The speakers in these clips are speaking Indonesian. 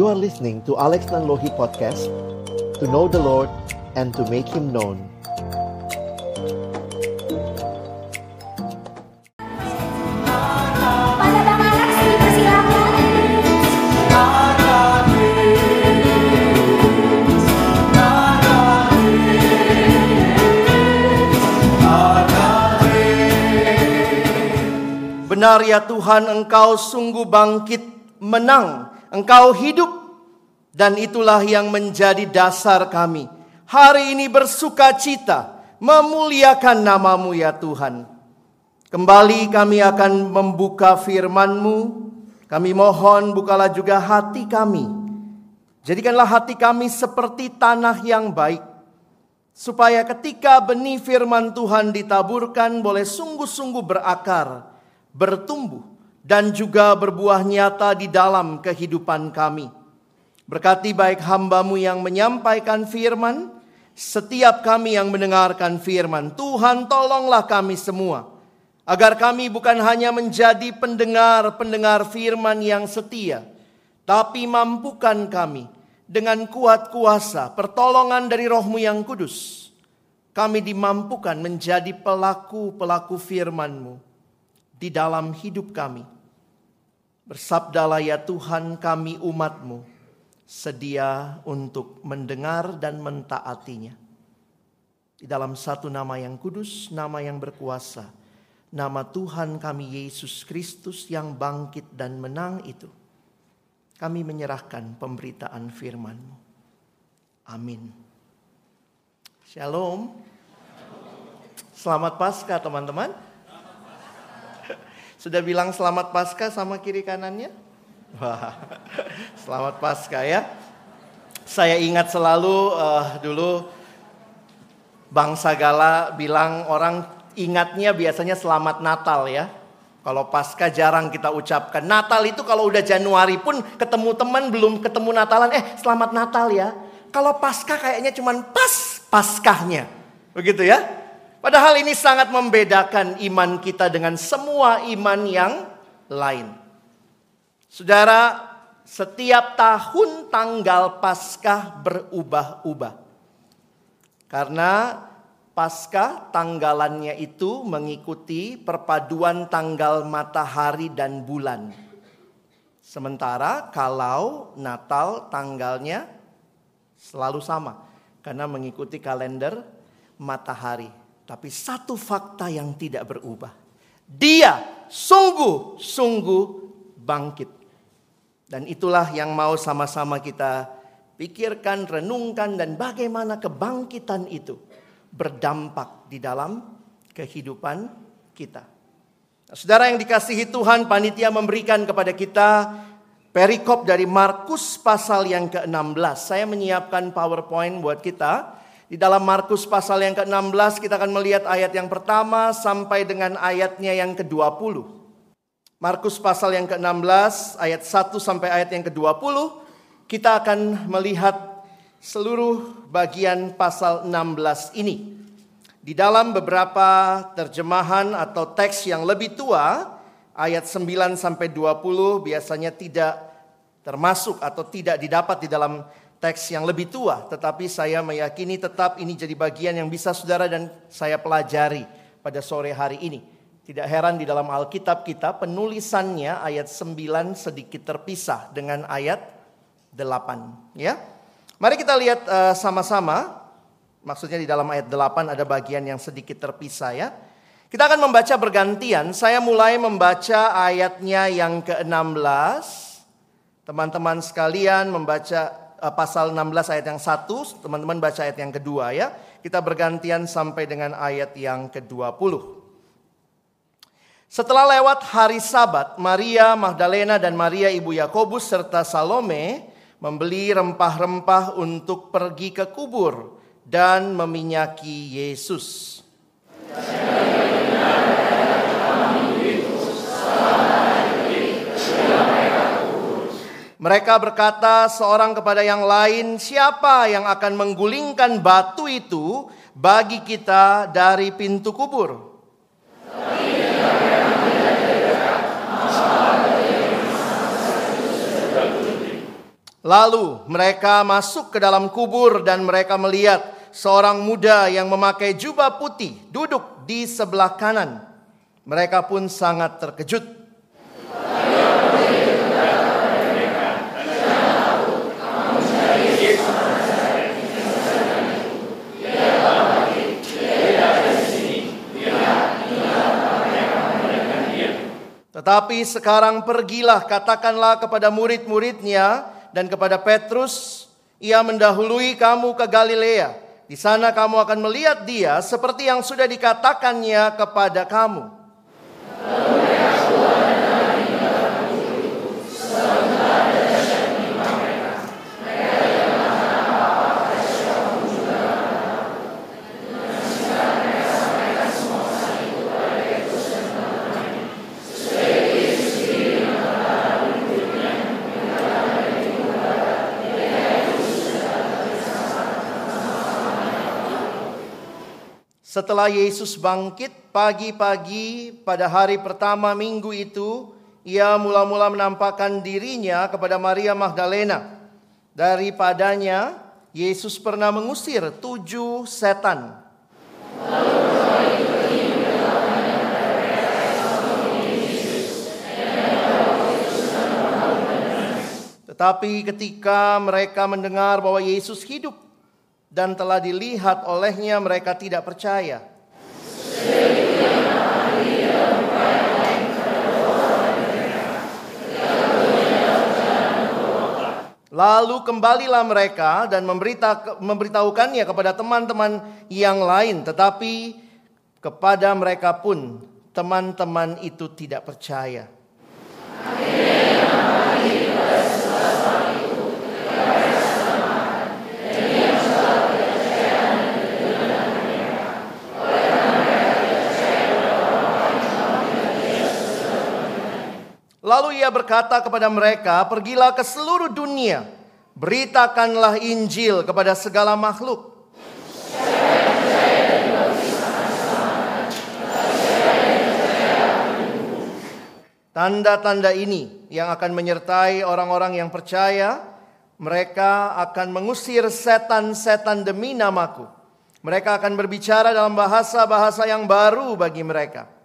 You are listening to Alex Nanlohi Podcast To know the Lord and to make Him known. Benar ya Tuhan, Engkau sungguh bangkit, menang, Engkau hidup, dan itulah yang menjadi dasar kami. Hari ini bersuka cita, memuliakan namamu ya Tuhan. Kembali kami akan membuka firman-Mu. Kami mohon bukalah juga hati kami. Jadikanlah hati kami seperti tanah yang baik. Supaya ketika benih firman Tuhan ditaburkan boleh sungguh-sungguh berakar, bertumbuh, dan juga berbuah nyata di dalam kehidupan kami. Berkati baik hambamu yang menyampaikan firman, setiap kami yang mendengarkan firman. Tuhan tolonglah kami semua. Agar kami bukan hanya menjadi pendengar-pendengar firman yang setia. Tapi mampukan kami dengan kuat kuasa pertolongan dari rohmu yang kudus. Kami dimampukan menjadi pelaku-pelaku firman-Mu di dalam hidup kami. Bersabdalah ya Tuhan kami umat-Mu sedia untuk mendengar dan mentaatinya. Di dalam satu nama yang kudus, nama yang berkuasa, nama Tuhan kami Yesus Kristus yang bangkit dan menang itu. Kami menyerahkan pemberitaan firman-Mu. Amin. Shalom. Selamat Paskah teman-teman. Sudah bilang selamat Paskah sama kiri kanannya? Wah, selamat Paskah ya. Saya ingat selalu uh, dulu bangsa Gala bilang orang ingatnya biasanya selamat Natal ya. Kalau pasca jarang kita ucapkan. Natal itu kalau udah Januari pun ketemu teman belum ketemu Natalan. Eh selamat Natal ya. Kalau pasca kayaknya cuman pas paskahnya. Begitu ya. Padahal ini sangat membedakan iman kita dengan semua iman yang lain. Saudara, setiap tahun tanggal Paskah berubah-ubah. Karena Paskah tanggalannya itu mengikuti perpaduan tanggal matahari dan bulan. Sementara kalau Natal tanggalnya selalu sama karena mengikuti kalender matahari. Tapi satu fakta yang tidak berubah. Dia sungguh-sungguh bangkit. Dan itulah yang mau sama-sama kita pikirkan, renungkan dan bagaimana kebangkitan itu berdampak di dalam kehidupan kita. Nah, saudara yang dikasihi Tuhan, panitia memberikan kepada kita perikop dari Markus pasal yang ke-16. Saya menyiapkan PowerPoint buat kita. Di dalam Markus pasal yang ke-16 kita akan melihat ayat yang pertama sampai dengan ayatnya yang ke-20. Markus pasal yang ke-16 ayat 1 sampai ayat yang ke-20 kita akan melihat seluruh bagian pasal 16 ini. Di dalam beberapa terjemahan atau teks yang lebih tua, ayat 9 sampai 20 biasanya tidak termasuk atau tidak didapat di dalam teks yang lebih tua, tetapi saya meyakini tetap ini jadi bagian yang bisa saudara dan saya pelajari pada sore hari ini. Tidak heran di dalam Alkitab kita penulisannya ayat 9 sedikit terpisah dengan ayat 8, ya. Mari kita lihat uh, sama-sama. Maksudnya di dalam ayat 8 ada bagian yang sedikit terpisah ya. Kita akan membaca bergantian. Saya mulai membaca ayatnya yang ke-16. Teman-teman sekalian membaca pasal 16 ayat yang satu, teman-teman baca ayat yang kedua ya. Kita bergantian sampai dengan ayat yang ke-20. Setelah lewat hari Sabat, Maria Magdalena dan Maria ibu Yakobus serta Salome membeli rempah-rempah untuk pergi ke kubur dan meminyaki Yesus. Mereka berkata seorang kepada yang lain, "Siapa yang akan menggulingkan batu itu bagi kita dari pintu kubur?" Lalu mereka masuk ke dalam kubur dan mereka melihat seorang muda yang memakai jubah putih duduk di sebelah kanan. Mereka pun sangat terkejut. Tetapi sekarang pergilah katakanlah kepada murid-muridnya dan kepada Petrus, ia mendahului kamu ke Galilea. Di sana kamu akan melihat dia seperti yang sudah dikatakannya kepada kamu. Setelah Yesus bangkit pagi-pagi pada hari pertama minggu itu, ia mula-mula menampakkan dirinya kepada Maria Magdalena. Daripadanya, Yesus pernah mengusir tujuh setan. Tetapi ketika mereka mendengar bahwa Yesus hidup dan telah dilihat olehnya mereka tidak percaya. Lalu kembalilah mereka dan memberita, memberitahukannya kepada teman-teman yang lain, tetapi kepada mereka pun teman-teman itu tidak percaya. Lalu ia berkata kepada mereka, "Pergilah ke seluruh dunia, beritakanlah Injil kepada segala makhluk." Tanda-tanda ini yang akan menyertai orang-orang yang percaya, mereka akan mengusir setan-setan demi namaku. Mereka akan berbicara dalam bahasa-bahasa yang baru bagi mereka.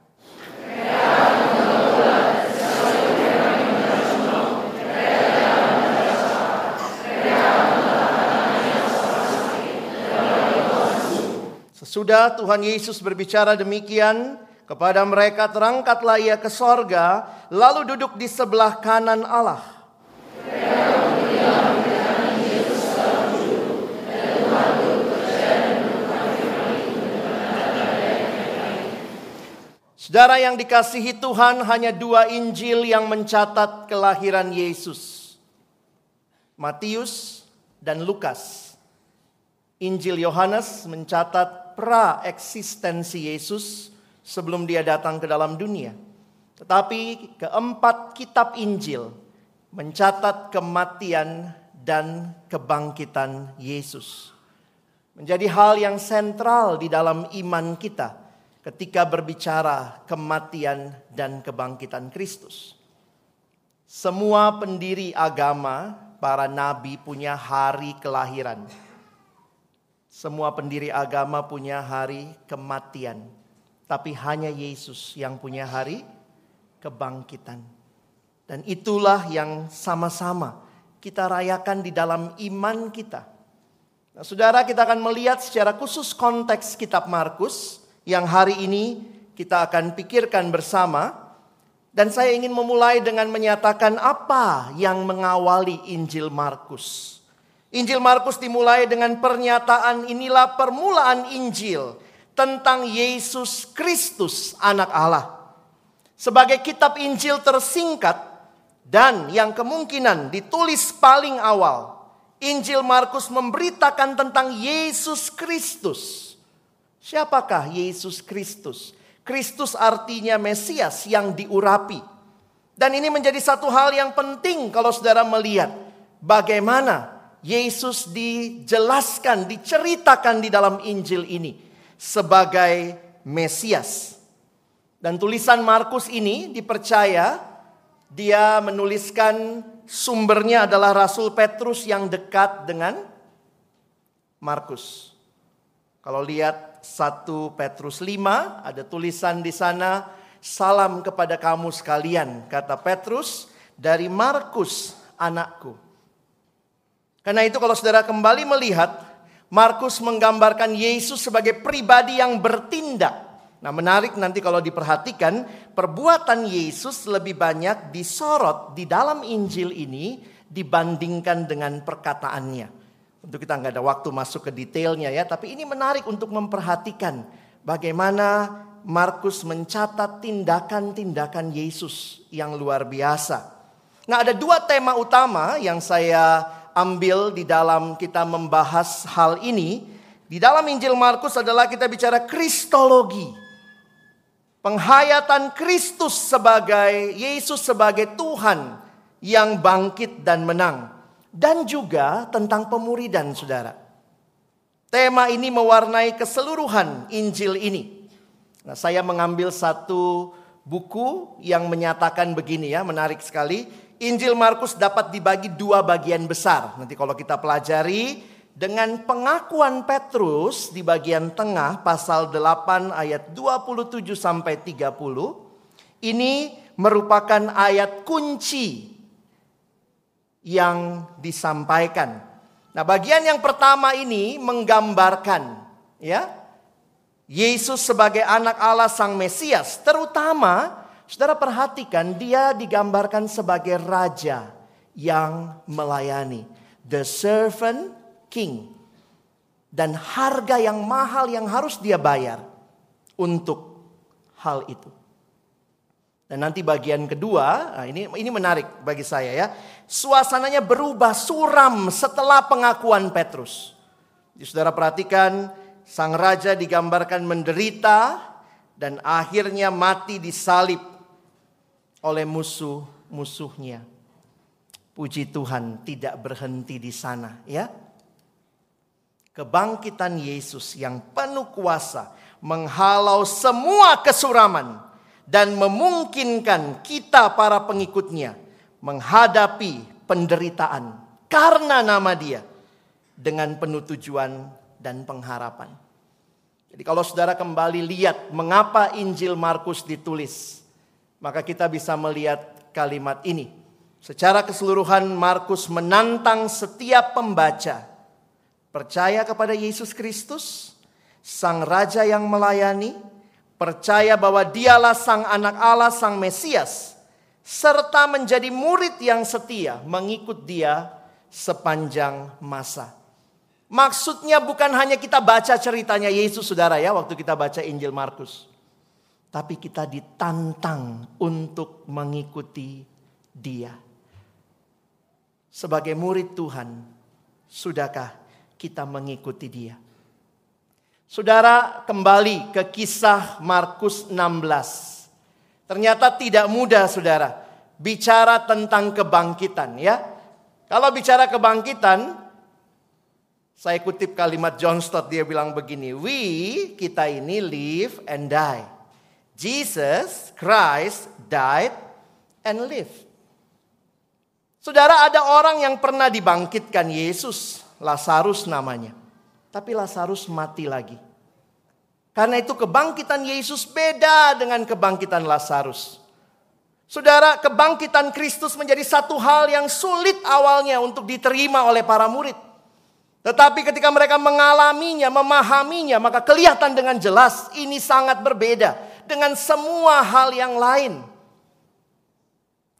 Sesudah Tuhan Yesus berbicara demikian, kepada mereka terangkatlah ia ke sorga, lalu duduk di sebelah kanan Allah. Saudara yang dikasihi Tuhan hanya dua Injil yang mencatat kelahiran Yesus. Matius dan Lukas. Injil Yohanes mencatat pra-eksistensi Yesus sebelum dia datang ke dalam dunia. Tetapi keempat kitab Injil mencatat kematian dan kebangkitan Yesus. Menjadi hal yang sentral di dalam iman kita ketika berbicara kematian dan kebangkitan Kristus. Semua pendiri agama, para nabi punya hari kelahiran semua pendiri agama punya hari kematian, tapi hanya Yesus yang punya hari kebangkitan. Dan itulah yang sama-sama kita rayakan di dalam iman kita. Nah, saudara, kita akan melihat secara khusus konteks Kitab Markus yang hari ini kita akan pikirkan bersama. Dan saya ingin memulai dengan menyatakan apa yang mengawali Injil Markus. Injil Markus dimulai dengan pernyataan inilah permulaan Injil tentang Yesus Kristus anak Allah. Sebagai kitab Injil tersingkat dan yang kemungkinan ditulis paling awal, Injil Markus memberitakan tentang Yesus Kristus. Siapakah Yesus Kristus? Kristus artinya Mesias yang diurapi. Dan ini menjadi satu hal yang penting kalau saudara melihat bagaimana Yesus dijelaskan, diceritakan di dalam Injil ini sebagai Mesias. Dan tulisan Markus ini dipercaya Dia menuliskan sumbernya adalah Rasul Petrus yang dekat dengan Markus. Kalau lihat 1 Petrus 5 ada tulisan di sana salam kepada kamu sekalian kata Petrus dari Markus anakku. Karena itu kalau saudara kembali melihat Markus menggambarkan Yesus sebagai pribadi yang bertindak. Nah, menarik nanti kalau diperhatikan, perbuatan Yesus lebih banyak disorot di dalam Injil ini dibandingkan dengan perkataannya. Untuk kita nggak ada waktu masuk ke detailnya ya, tapi ini menarik untuk memperhatikan bagaimana Markus mencatat tindakan-tindakan Yesus yang luar biasa. Nah, ada dua tema utama yang saya ambil di dalam kita membahas hal ini. Di dalam Injil Markus adalah kita bicara kristologi. Penghayatan Kristus sebagai Yesus sebagai Tuhan yang bangkit dan menang dan juga tentang pemuridan saudara. Tema ini mewarnai keseluruhan Injil ini. Nah, saya mengambil satu buku yang menyatakan begini ya, menarik sekali. Injil Markus dapat dibagi dua bagian besar. Nanti kalau kita pelajari dengan pengakuan Petrus di bagian tengah pasal 8 ayat 27 sampai 30. Ini merupakan ayat kunci yang disampaikan. Nah, bagian yang pertama ini menggambarkan ya Yesus sebagai anak Allah sang Mesias, terutama Saudara perhatikan dia digambarkan sebagai raja yang melayani, the servant king. Dan harga yang mahal yang harus dia bayar untuk hal itu. Dan nanti bagian kedua, nah ini ini menarik bagi saya ya. Suasananya berubah suram setelah pengakuan Petrus. Jadi saudara perhatikan, sang raja digambarkan menderita dan akhirnya mati disalib oleh musuh-musuhnya. Puji Tuhan tidak berhenti di sana ya. Kebangkitan Yesus yang penuh kuasa menghalau semua kesuraman dan memungkinkan kita para pengikutnya menghadapi penderitaan karena nama dia dengan penuh tujuan dan pengharapan. Jadi kalau saudara kembali lihat mengapa Injil Markus ditulis, maka kita bisa melihat kalimat ini. Secara keseluruhan Markus menantang setiap pembaca percaya kepada Yesus Kristus, sang raja yang melayani, percaya bahwa dialah sang anak Allah, sang Mesias, serta menjadi murid yang setia mengikut dia sepanjang masa. Maksudnya bukan hanya kita baca ceritanya Yesus saudara ya waktu kita baca Injil Markus. Tapi kita ditantang untuk mengikuti dia. Sebagai murid Tuhan, sudahkah kita mengikuti dia? Saudara kembali ke kisah Markus 16. Ternyata tidak mudah saudara. Bicara tentang kebangkitan ya. Kalau bicara kebangkitan, saya kutip kalimat John Stott dia bilang begini. We, kita ini live and die. Jesus Christ died and live. Saudara ada orang yang pernah dibangkitkan Yesus. Lazarus namanya. Tapi Lazarus mati lagi. Karena itu kebangkitan Yesus beda dengan kebangkitan Lazarus. Saudara, kebangkitan Kristus menjadi satu hal yang sulit awalnya untuk diterima oleh para murid. Tetapi ketika mereka mengalaminya, memahaminya, maka kelihatan dengan jelas ini sangat berbeda dengan semua hal yang lain.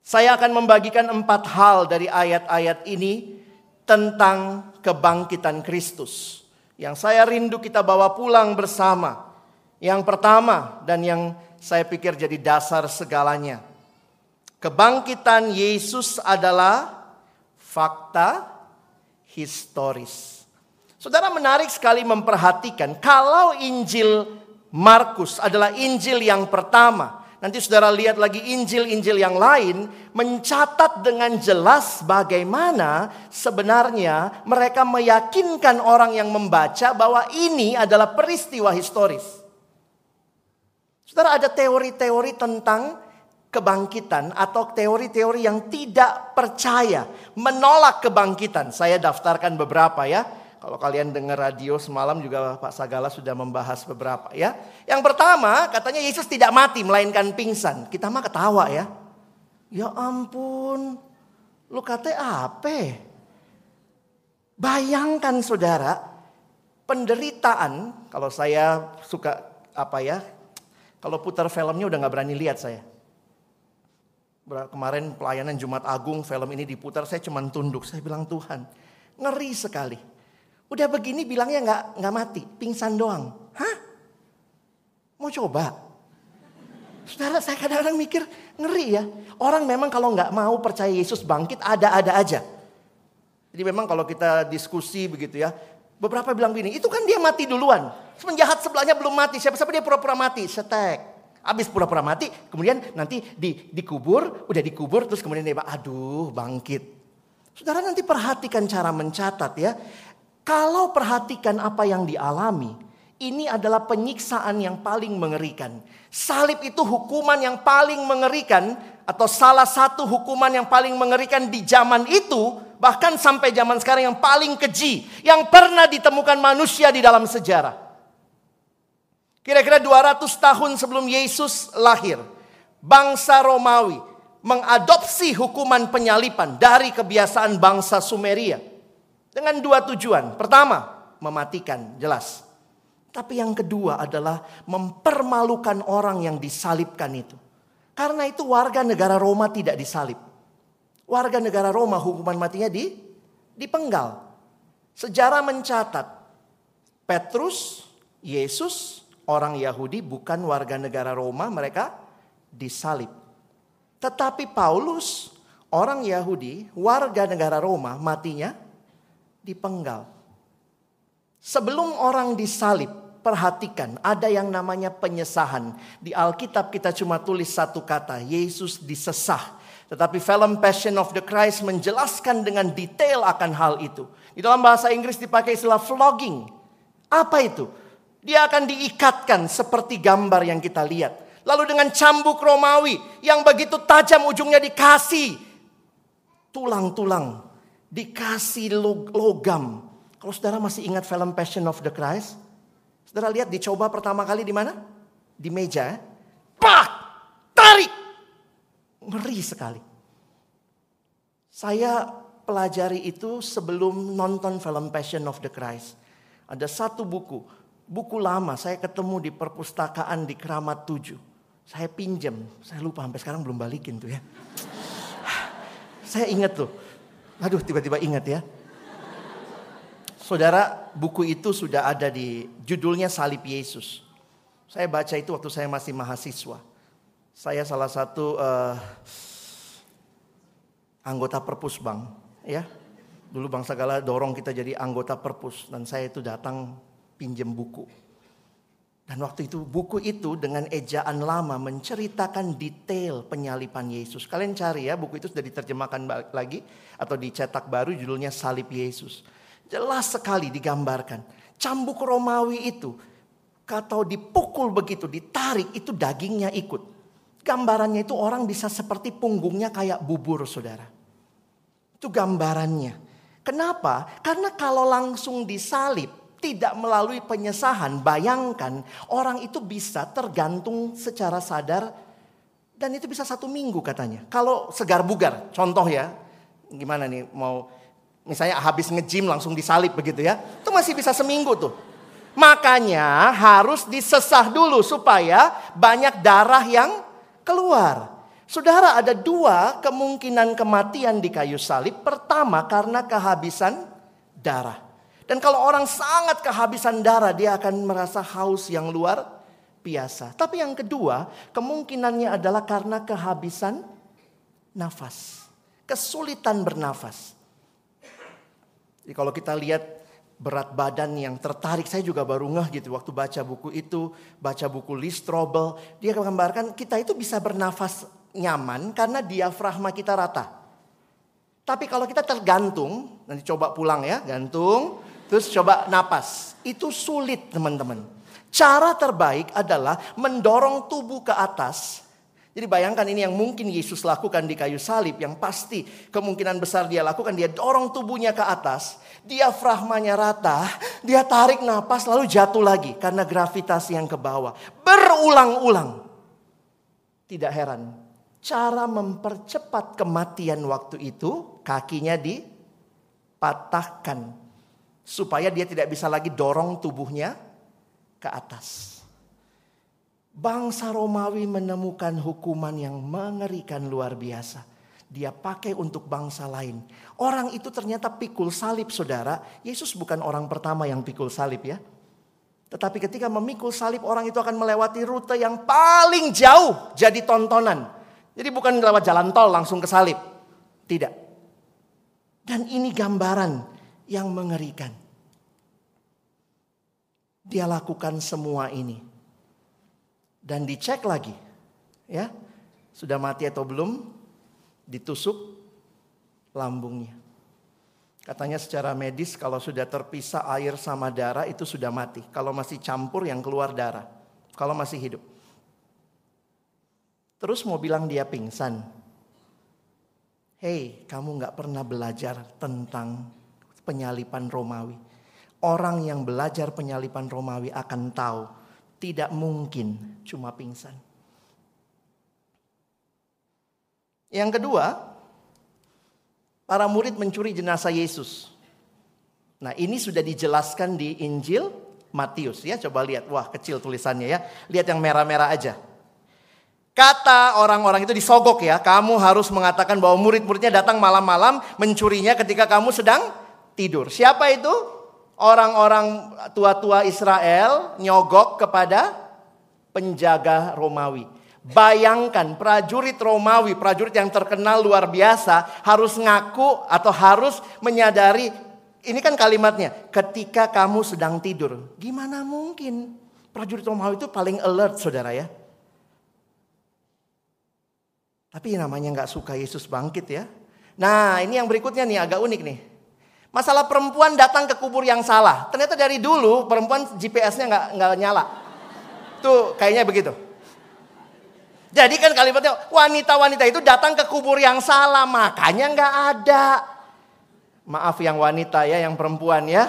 Saya akan membagikan empat hal dari ayat-ayat ini tentang kebangkitan Kristus yang saya rindu kita bawa pulang bersama. Yang pertama dan yang saya pikir jadi dasar segalanya. Kebangkitan Yesus adalah fakta historis. Saudara menarik sekali memperhatikan kalau Injil Markus adalah Injil yang pertama Nanti saudara lihat lagi Injil-Injil yang lain mencatat dengan jelas bagaimana sebenarnya mereka meyakinkan orang yang membaca bahwa ini adalah peristiwa historis. Saudara ada teori-teori tentang kebangkitan atau teori-teori yang tidak percaya, menolak kebangkitan. Saya daftarkan beberapa ya. Kalau kalian dengar radio semalam juga Pak Sagala sudah membahas beberapa ya. Yang pertama katanya Yesus tidak mati melainkan pingsan. Kita mah ketawa ya. Ya ampun, lu katanya apa? Bayangkan saudara, penderitaan, kalau saya suka apa ya, kalau putar filmnya udah gak berani lihat saya. Kemarin pelayanan Jumat Agung film ini diputar, saya cuma tunduk, saya bilang Tuhan, ngeri sekali. Udah begini bilangnya nggak nggak mati, pingsan doang. Hah? Mau coba? Saudara saya kadang-kadang mikir ngeri ya. Orang memang kalau nggak mau percaya Yesus bangkit ada-ada aja. Jadi memang kalau kita diskusi begitu ya. Beberapa bilang begini, itu kan dia mati duluan. Penjahat sebelahnya belum mati, siapa-siapa dia pura-pura mati. Setek. Habis pura-pura mati, kemudian nanti di, dikubur, udah dikubur, terus kemudian dia aduh bangkit. Saudara nanti perhatikan cara mencatat ya. Kalau perhatikan apa yang dialami, ini adalah penyiksaan yang paling mengerikan. Salib itu hukuman yang paling mengerikan atau salah satu hukuman yang paling mengerikan di zaman itu bahkan sampai zaman sekarang yang paling keji yang pernah ditemukan manusia di dalam sejarah. Kira-kira 200 tahun sebelum Yesus lahir, bangsa Romawi mengadopsi hukuman penyalipan dari kebiasaan bangsa Sumeria dengan dua tujuan. Pertama, mematikan, jelas. Tapi yang kedua adalah mempermalukan orang yang disalibkan itu. Karena itu warga negara Roma tidak disalib. Warga negara Roma hukuman matinya di dipenggal. Sejarah mencatat Petrus, Yesus, orang Yahudi bukan warga negara Roma, mereka disalib. Tetapi Paulus, orang Yahudi, warga negara Roma, matinya dipenggal. Sebelum orang disalib, perhatikan, ada yang namanya penyesahan. Di Alkitab kita cuma tulis satu kata, Yesus disesah. Tetapi film Passion of the Christ menjelaskan dengan detail akan hal itu. Di dalam bahasa Inggris dipakai istilah flogging. Apa itu? Dia akan diikatkan seperti gambar yang kita lihat. Lalu dengan cambuk Romawi yang begitu tajam ujungnya dikasih tulang-tulang, dikasih logam. Kalau saudara masih ingat film Passion of the Christ, Saudara lihat dicoba pertama kali di mana? Di meja. Pak! Tarik! Ngeri sekali. Saya pelajari itu sebelum nonton film Passion of the Christ. Ada satu buku, buku lama saya ketemu di perpustakaan di Keramat 7. Saya pinjam, saya lupa sampai sekarang belum balikin tuh ya. Saya ingat tuh. Aduh tiba-tiba ingat ya. Saudara, buku itu sudah ada di judulnya Salib Yesus. Saya baca itu waktu saya masih mahasiswa. Saya salah satu uh, anggota Perpus Bang, ya. Dulu Bang Sagala dorong kita jadi anggota Perpus dan saya itu datang pinjem buku. Dan waktu itu buku itu dengan ejaan lama menceritakan detail penyalipan Yesus. Kalian cari ya buku itu sudah diterjemahkan lagi atau dicetak baru judulnya Salib Yesus. Jelas sekali digambarkan. Cambuk Romawi itu kalau dipukul begitu, ditarik itu dagingnya ikut. Gambarannya itu orang bisa seperti punggungnya kayak bubur saudara. Itu gambarannya. Kenapa? Karena kalau langsung disalib, tidak melalui penyesahan, bayangkan orang itu bisa tergantung secara sadar dan itu bisa satu minggu katanya. Kalau segar bugar, contoh ya, gimana nih mau Misalnya habis nge-gym langsung disalib begitu ya. Itu masih bisa seminggu tuh. Makanya harus disesah dulu supaya banyak darah yang keluar. Saudara ada dua kemungkinan kematian di kayu salib. Pertama karena kehabisan darah. Dan kalau orang sangat kehabisan darah dia akan merasa haus yang luar biasa. Tapi yang kedua kemungkinannya adalah karena kehabisan nafas. Kesulitan bernafas. Jadi kalau kita lihat berat badan yang tertarik, saya juga baru ngeh gitu waktu baca buku itu, baca buku Lee Strobel, dia menggambarkan kita itu bisa bernafas nyaman karena diafragma kita rata. Tapi kalau kita tergantung, nanti coba pulang ya, gantung, terus coba napas. Itu sulit teman-teman. Cara terbaik adalah mendorong tubuh ke atas, Jadi bayangkan ini yang mungkin Yesus lakukan di kayu salib yang pasti kemungkinan besar dia lakukan dia dorong tubuhnya ke atas, diafragmanya rata, dia tarik napas lalu jatuh lagi karena gravitasi yang ke bawah. Berulang-ulang. Tidak heran, cara mempercepat kematian waktu itu kakinya dipatahkan supaya dia tidak bisa lagi dorong tubuhnya ke atas. Bangsa Romawi menemukan hukuman yang mengerikan luar biasa. Dia pakai untuk bangsa lain. Orang itu ternyata pikul salib saudara. Yesus bukan orang pertama yang pikul salib ya. Tetapi ketika memikul salib orang itu akan melewati rute yang paling jauh jadi tontonan. Jadi bukan lewat jalan tol langsung ke salib. Tidak. Dan ini gambaran yang mengerikan. Dia lakukan semua ini dan dicek lagi. Ya. Sudah mati atau belum? Ditusuk lambungnya. Katanya secara medis kalau sudah terpisah air sama darah itu sudah mati. Kalau masih campur yang keluar darah. Kalau masih hidup. Terus mau bilang dia pingsan. Hei, kamu nggak pernah belajar tentang penyalipan Romawi. Orang yang belajar penyalipan Romawi akan tahu tidak mungkin cuma pingsan. Yang kedua, para murid mencuri jenazah Yesus. Nah, ini sudah dijelaskan di Injil Matius ya. Coba lihat, wah kecil tulisannya ya. Lihat yang merah-merah aja. Kata orang-orang itu disogok ya, kamu harus mengatakan bahwa murid-muridnya datang malam-malam mencurinya ketika kamu sedang tidur. Siapa itu? orang-orang tua-tua Israel nyogok kepada penjaga Romawi. Bayangkan prajurit Romawi, prajurit yang terkenal luar biasa harus ngaku atau harus menyadari ini kan kalimatnya, ketika kamu sedang tidur. Gimana mungkin? Prajurit Romawi itu paling alert saudara ya. Tapi namanya nggak suka Yesus bangkit ya. Nah ini yang berikutnya nih agak unik nih. Masalah perempuan datang ke kubur yang salah. Ternyata dari dulu perempuan GPS-nya nggak nggak nyala. Tuh kayaknya begitu. Jadi kan kalimatnya wanita-wanita itu datang ke kubur yang salah, makanya nggak ada. Maaf yang wanita ya, yang perempuan ya.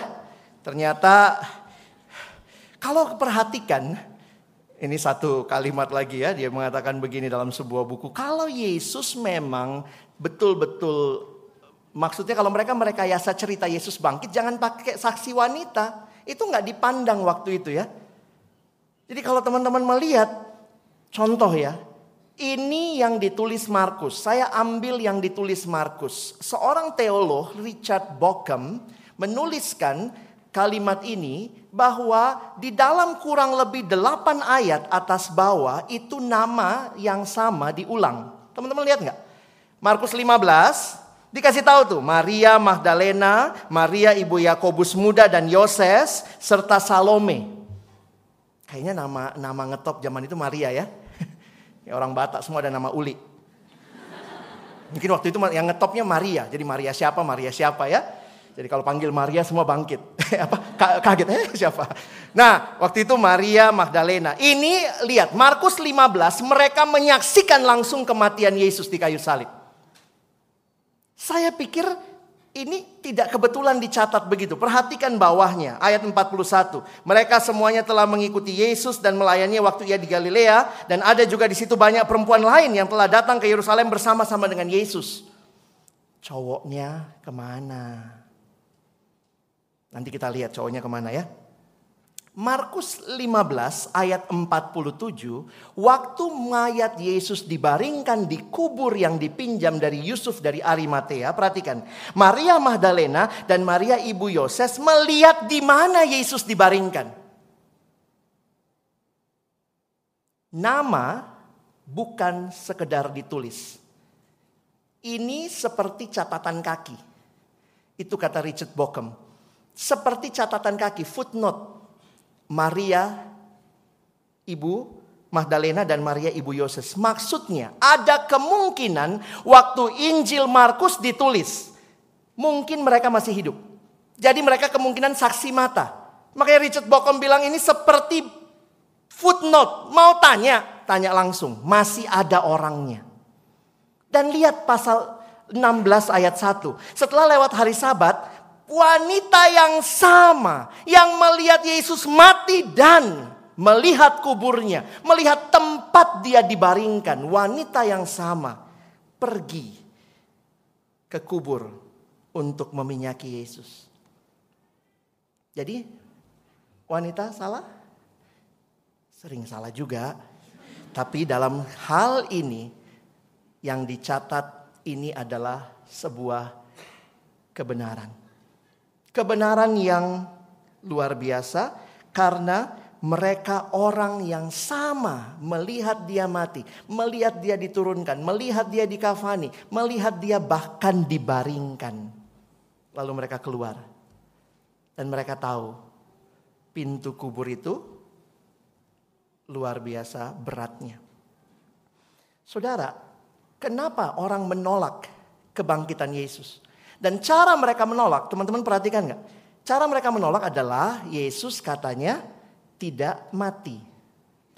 Ternyata kalau perhatikan, ini satu kalimat lagi ya, dia mengatakan begini dalam sebuah buku. Kalau Yesus memang betul-betul Maksudnya kalau mereka mereka yasa cerita Yesus bangkit, jangan pakai saksi wanita. Itu nggak dipandang waktu itu ya. Jadi kalau teman-teman melihat, contoh ya, ini yang ditulis Markus. Saya ambil yang ditulis Markus. Seorang teolog Richard Bockham menuliskan kalimat ini bahwa di dalam kurang lebih delapan ayat atas bawah itu nama yang sama diulang. Teman-teman lihat nggak? Markus 15 Dikasih tahu tuh Maria Magdalena, Maria ibu Yakobus muda dan Yoses serta Salome. Kayaknya nama nama ngetop zaman itu Maria ya. ya orang Batak semua ada nama Uli. Mungkin waktu itu yang ngetopnya Maria. Jadi Maria siapa? Maria siapa ya? Jadi kalau panggil Maria semua bangkit. Apa? Kaget eh siapa? Nah, waktu itu Maria Magdalena. Ini lihat Markus 15 mereka menyaksikan langsung kematian Yesus di kayu salib. Saya pikir ini tidak kebetulan dicatat begitu. Perhatikan bawahnya, ayat 41. Mereka semuanya telah mengikuti Yesus dan melayani waktu ia di Galilea. Dan ada juga di situ banyak perempuan lain yang telah datang ke Yerusalem bersama-sama dengan Yesus. Cowoknya ke mana? Nanti kita lihat cowoknya ke mana ya. Markus 15 ayat 47, waktu mayat Yesus dibaringkan di kubur yang dipinjam dari Yusuf dari Arimatea, perhatikan. Maria Magdalena dan Maria ibu Yoses melihat di mana Yesus dibaringkan. Nama bukan sekedar ditulis. Ini seperti catatan kaki. Itu kata Richard Bockham. Seperti catatan kaki, footnote Maria ibu Magdalena dan Maria ibu Yoses. Maksudnya ada kemungkinan waktu Injil Markus ditulis. Mungkin mereka masih hidup. Jadi mereka kemungkinan saksi mata. Makanya Richard Bockham bilang ini seperti footnote. Mau tanya, tanya langsung, masih ada orangnya. Dan lihat pasal 16 ayat 1. Setelah lewat hari sabat, wanita yang sama yang melihat Yesus mati dan melihat kuburnya, melihat tempat dia dibaringkan, wanita yang sama pergi ke kubur untuk meminyaki Yesus. Jadi wanita salah? Sering salah juga. Tapi dalam hal ini yang dicatat ini adalah sebuah kebenaran. Kebenaran yang luar biasa karena mereka orang yang sama melihat dia mati, melihat dia diturunkan, melihat dia dikafani, melihat dia bahkan dibaringkan. Lalu mereka keluar. Dan mereka tahu pintu kubur itu luar biasa beratnya. Saudara, Kenapa orang menolak kebangkitan Yesus? Dan cara mereka menolak, teman-teman perhatikan nggak? Cara mereka menolak adalah Yesus katanya tidak mati.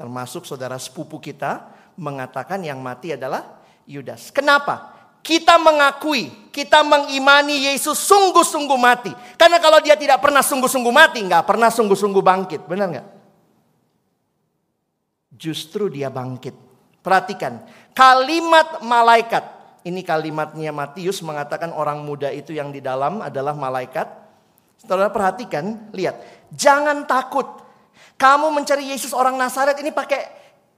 Termasuk saudara sepupu kita mengatakan yang mati adalah Yudas. Kenapa? Kita mengakui, kita mengimani Yesus sungguh-sungguh mati. Karena kalau dia tidak pernah sungguh-sungguh mati, nggak pernah sungguh-sungguh bangkit. Benar nggak? Justru dia bangkit. Perhatikan, kalimat malaikat. Ini kalimatnya Matius mengatakan orang muda itu yang di dalam adalah malaikat. Saudara perhatikan, lihat. Jangan takut. Kamu mencari Yesus orang Nazaret ini pakai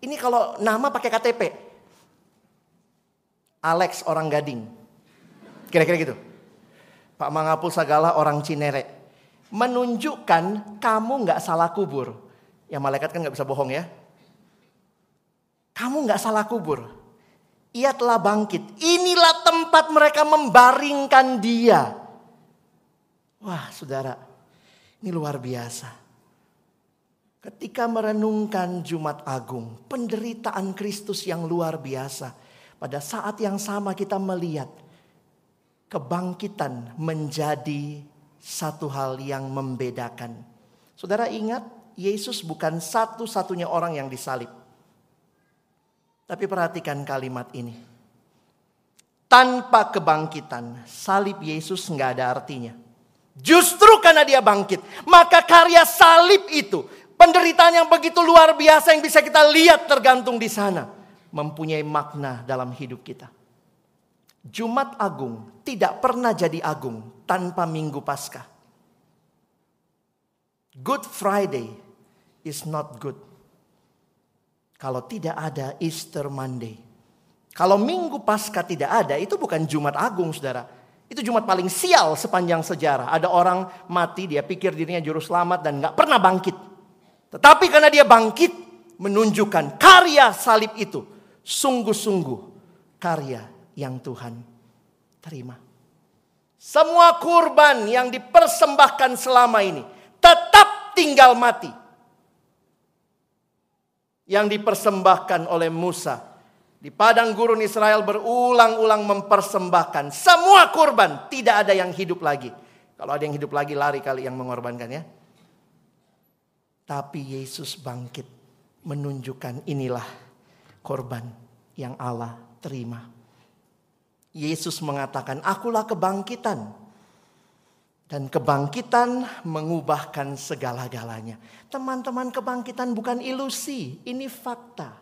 ini kalau nama pakai KTP. Alex orang Gading. Kira-kira gitu. Pak Mangapul Sagala orang Cinere. Menunjukkan kamu nggak salah kubur. Ya malaikat kan nggak bisa bohong ya. Kamu nggak salah kubur. Ia telah bangkit. Inilah tempat mereka membaringkan dia. Wah saudara, ini luar biasa. Ketika merenungkan Jumat Agung, penderitaan Kristus yang luar biasa. Pada saat yang sama kita melihat kebangkitan menjadi satu hal yang membedakan. Saudara ingat, Yesus bukan satu-satunya orang yang disalib. Tapi perhatikan kalimat ini. Tanpa kebangkitan, salib Yesus nggak ada artinya. Justru karena dia bangkit, maka karya salib itu, penderitaan yang begitu luar biasa yang bisa kita lihat tergantung di sana, mempunyai makna dalam hidup kita. Jumat Agung tidak pernah jadi agung tanpa Minggu Paskah. Good Friday is not good kalau tidak ada Easter Monday. Kalau Minggu Paskah tidak ada, itu bukan Jumat Agung, saudara. Itu Jumat paling sial sepanjang sejarah. Ada orang mati, dia pikir dirinya juru selamat dan nggak pernah bangkit. Tetapi karena dia bangkit, menunjukkan karya salib itu sungguh-sungguh karya yang Tuhan terima. Semua kurban yang dipersembahkan selama ini tetap tinggal mati yang dipersembahkan oleh Musa. Di padang gurun Israel berulang-ulang mempersembahkan semua kurban, tidak ada yang hidup lagi. Kalau ada yang hidup lagi lari kali yang mengorbankannya. Tapi Yesus bangkit menunjukkan inilah korban yang Allah terima. Yesus mengatakan, "Akulah kebangkitan dan kebangkitan mengubahkan segala-galanya. Teman-teman, kebangkitan bukan ilusi, ini fakta.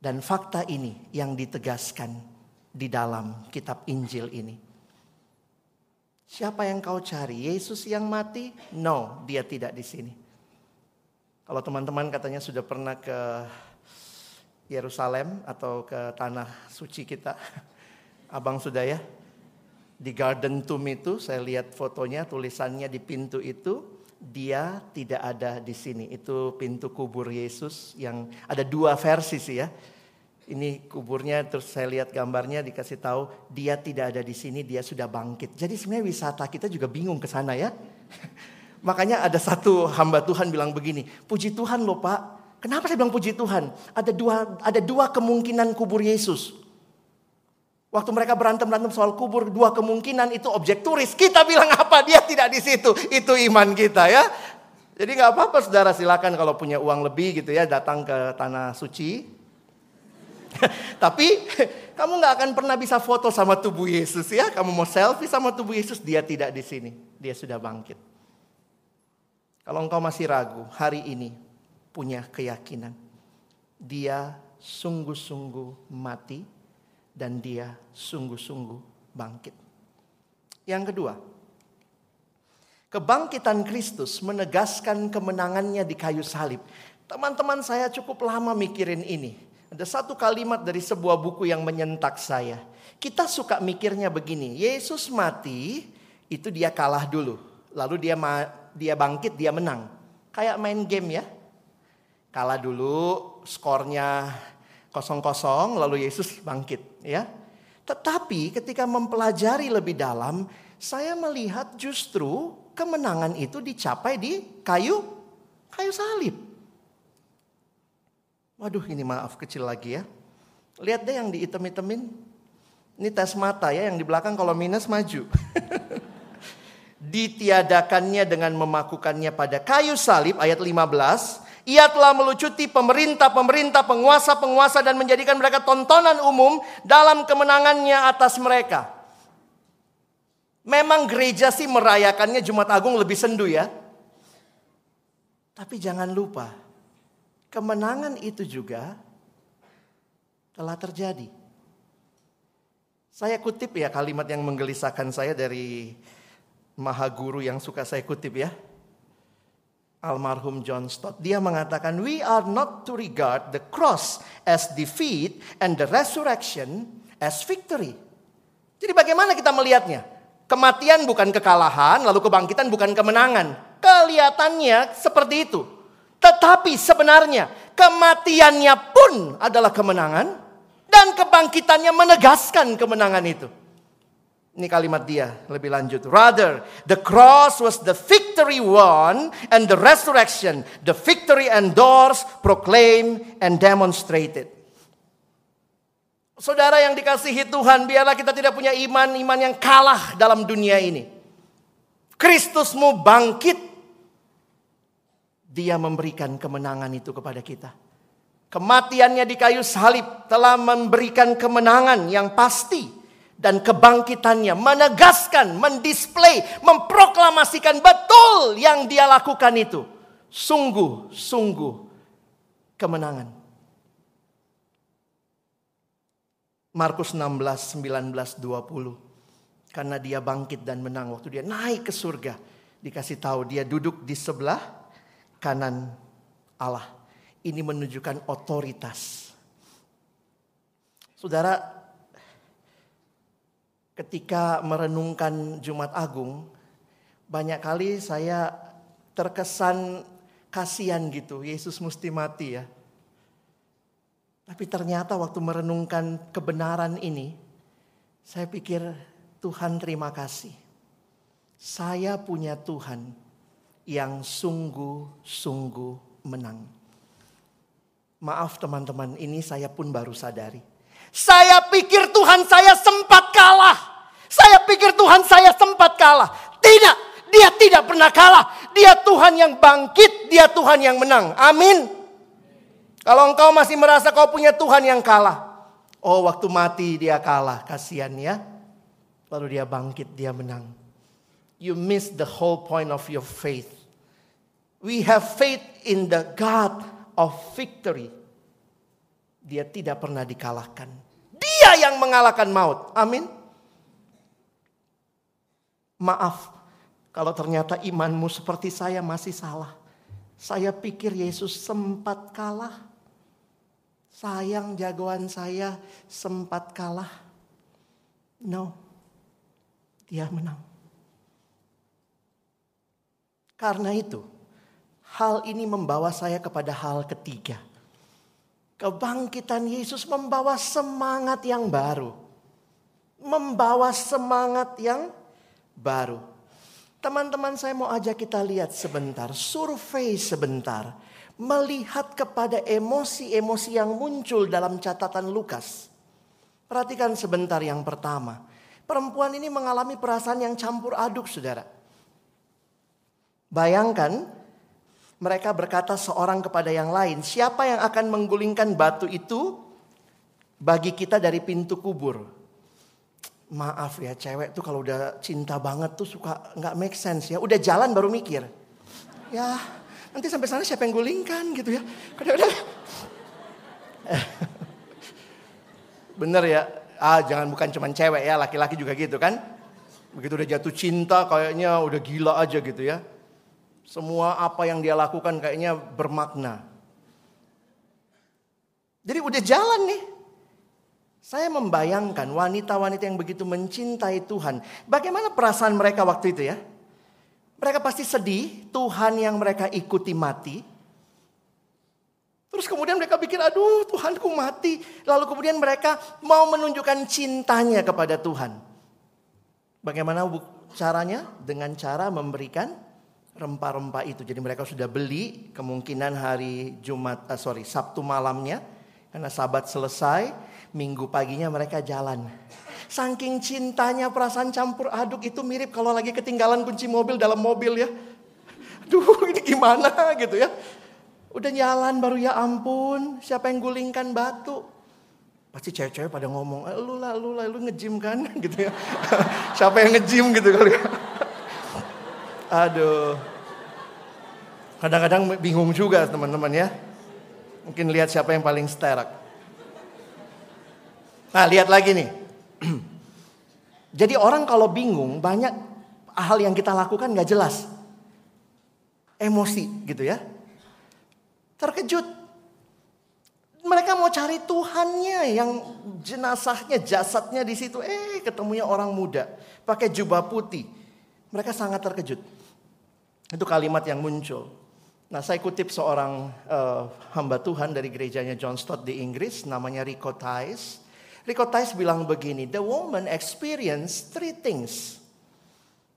Dan fakta ini yang ditegaskan di dalam kitab Injil ini. Siapa yang kau cari? Yesus yang mati? No, dia tidak di sini. Kalau teman-teman katanya sudah pernah ke Yerusalem atau ke tanah suci kita, abang sudah ya? Di Garden Tomb itu saya lihat fotonya tulisannya di pintu itu dia tidak ada di sini. Itu pintu kubur Yesus yang ada dua versi sih ya. Ini kuburnya terus saya lihat gambarnya dikasih tahu dia tidak ada di sini, dia sudah bangkit. Jadi sebenarnya wisata kita juga bingung ke sana ya. Makanya ada satu hamba Tuhan bilang begini, puji Tuhan loh Pak. Kenapa saya bilang puji Tuhan? Ada dua ada dua kemungkinan kubur Yesus. Waktu mereka berantem-berantem soal kubur, dua kemungkinan itu objek turis. Kita bilang apa? Dia tidak di situ. Itu iman kita ya. Jadi nggak apa-apa saudara silakan kalau punya uang lebih gitu ya datang ke tanah suci. Tapi kamu nggak akan pernah bisa foto sama tubuh Yesus ya. Kamu mau selfie sama tubuh Yesus, dia tidak di sini. Dia sudah bangkit. Kalau engkau masih ragu, hari ini punya keyakinan. Dia sungguh-sungguh mati dan dia sungguh-sungguh bangkit. Yang kedua, kebangkitan Kristus menegaskan kemenangannya di kayu salib. Teman-teman saya cukup lama mikirin ini. Ada satu kalimat dari sebuah buku yang menyentak saya. Kita suka mikirnya begini, Yesus mati itu dia kalah dulu. Lalu dia dia bangkit, dia menang. Kayak main game ya. Kalah dulu, skornya kosong-kosong, lalu Yesus bangkit ya. Tetapi ketika mempelajari lebih dalam, saya melihat justru kemenangan itu dicapai di kayu kayu salib. Waduh ini maaf kecil lagi ya. Lihat deh yang diitem-itemin. Ini tes mata ya, yang di belakang kalau minus maju. Ditiadakannya dengan memakukannya pada kayu salib ayat 15 ia telah melucuti pemerintah-pemerintah, penguasa-penguasa dan menjadikan mereka tontonan umum dalam kemenangannya atas mereka. Memang gereja sih merayakannya Jumat Agung lebih sendu ya. Tapi jangan lupa, kemenangan itu juga telah terjadi. Saya kutip ya kalimat yang menggelisahkan saya dari Maha Guru yang suka saya kutip ya almarhum John Stott. Dia mengatakan, "We are not to regard the cross as defeat and the resurrection as victory." Jadi bagaimana kita melihatnya? Kematian bukan kekalahan, lalu kebangkitan bukan kemenangan. Kelihatannya seperti itu. Tetapi sebenarnya kematiannya pun adalah kemenangan dan kebangkitannya menegaskan kemenangan itu. Ini kalimat dia lebih lanjut. Rather, the cross was the victory won and the resurrection, the victory endorsed, proclaimed, and demonstrated. Saudara yang dikasihi Tuhan, biarlah kita tidak punya iman, iman yang kalah dalam dunia ini. Kristusmu bangkit. Dia memberikan kemenangan itu kepada kita. Kematiannya di kayu salib telah memberikan kemenangan yang pasti dan kebangkitannya menegaskan, mendisplay, memproklamasikan betul yang dia lakukan itu. Sungguh-sungguh kemenangan. Markus 16, 19, 20. Karena dia bangkit dan menang waktu dia naik ke surga. Dikasih tahu dia duduk di sebelah kanan Allah. Ini menunjukkan otoritas. Saudara, ketika merenungkan Jumat Agung, banyak kali saya terkesan kasihan gitu, Yesus mesti mati ya. Tapi ternyata waktu merenungkan kebenaran ini, saya pikir Tuhan terima kasih. Saya punya Tuhan yang sungguh-sungguh menang. Maaf teman-teman, ini saya pun baru sadari. Saya pikir Tuhan saya sempat kalah. Saya pikir Tuhan saya sempat kalah. Tidak, dia tidak pernah kalah. Dia Tuhan yang bangkit, dia Tuhan yang menang. Amin. Kalau engkau masih merasa kau punya Tuhan yang kalah. Oh waktu mati dia kalah, kasihan ya. Lalu dia bangkit, dia menang. You miss the whole point of your faith. We have faith in the God of victory. Dia tidak pernah dikalahkan. Dia yang mengalahkan maut. Amin. Maaf kalau ternyata imanmu seperti saya masih salah. Saya pikir Yesus sempat kalah. Sayang jagoan saya sempat kalah. No, dia menang. Karena itu, hal ini membawa saya kepada hal ketiga. Kebangkitan Yesus membawa semangat yang baru. Membawa semangat yang baru. Teman-teman saya mau ajak kita lihat sebentar, survei sebentar. Melihat kepada emosi-emosi yang muncul dalam catatan Lukas. Perhatikan sebentar yang pertama. Perempuan ini mengalami perasaan yang campur aduk saudara. Bayangkan Mereka berkata seorang kepada yang lain, siapa yang akan menggulingkan batu itu bagi kita dari pintu kubur? Maaf ya cewek tuh kalau udah cinta banget tuh suka nggak make sense ya. Udah jalan baru mikir. Ya nanti sampai sana siapa yang gulingkan gitu ya. Kadang-kadang. Bener ya. Ah jangan bukan cuma cewek ya laki-laki juga gitu kan. Begitu udah jatuh cinta kayaknya udah gila aja gitu ya. Semua apa yang dia lakukan kayaknya bermakna. Jadi udah jalan nih. Saya membayangkan wanita-wanita yang begitu mencintai Tuhan. Bagaimana perasaan mereka waktu itu ya? Mereka pasti sedih, Tuhan yang mereka ikuti mati. Terus kemudian mereka pikir, aduh Tuhanku mati. Lalu kemudian mereka mau menunjukkan cintanya kepada Tuhan. Bagaimana caranya? Dengan cara memberikan rempah-rempah itu. Jadi mereka sudah beli kemungkinan hari Jumat, uh, sorry Sabtu malamnya. Karena sabat selesai, minggu paginya mereka jalan. Saking cintanya perasaan campur aduk itu mirip kalau lagi ketinggalan kunci mobil dalam mobil ya. Duh ini gimana gitu ya. Udah jalan baru ya ampun, siapa yang gulingkan batu? Pasti cewek-cewek pada ngomong, eh, lu lah, lu lah, lu ngejim kan gitu ya. Siapa yang ngejim gitu kali ya. Aduh. Kadang-kadang bingung juga teman-teman ya. Mungkin lihat siapa yang paling sterak. Nah lihat lagi nih. Jadi orang kalau bingung banyak hal yang kita lakukan gak jelas. Emosi gitu ya. Terkejut mereka mau cari Tuhannya yang jenazahnya, jasadnya di situ. Eh, ketemunya orang muda pakai jubah putih. Mereka sangat terkejut. Itu kalimat yang muncul. Nah, saya kutip seorang uh, hamba Tuhan dari gerejanya John Stott di Inggris, namanya Rico Tice. Rico Tice bilang begini, the woman experience three things.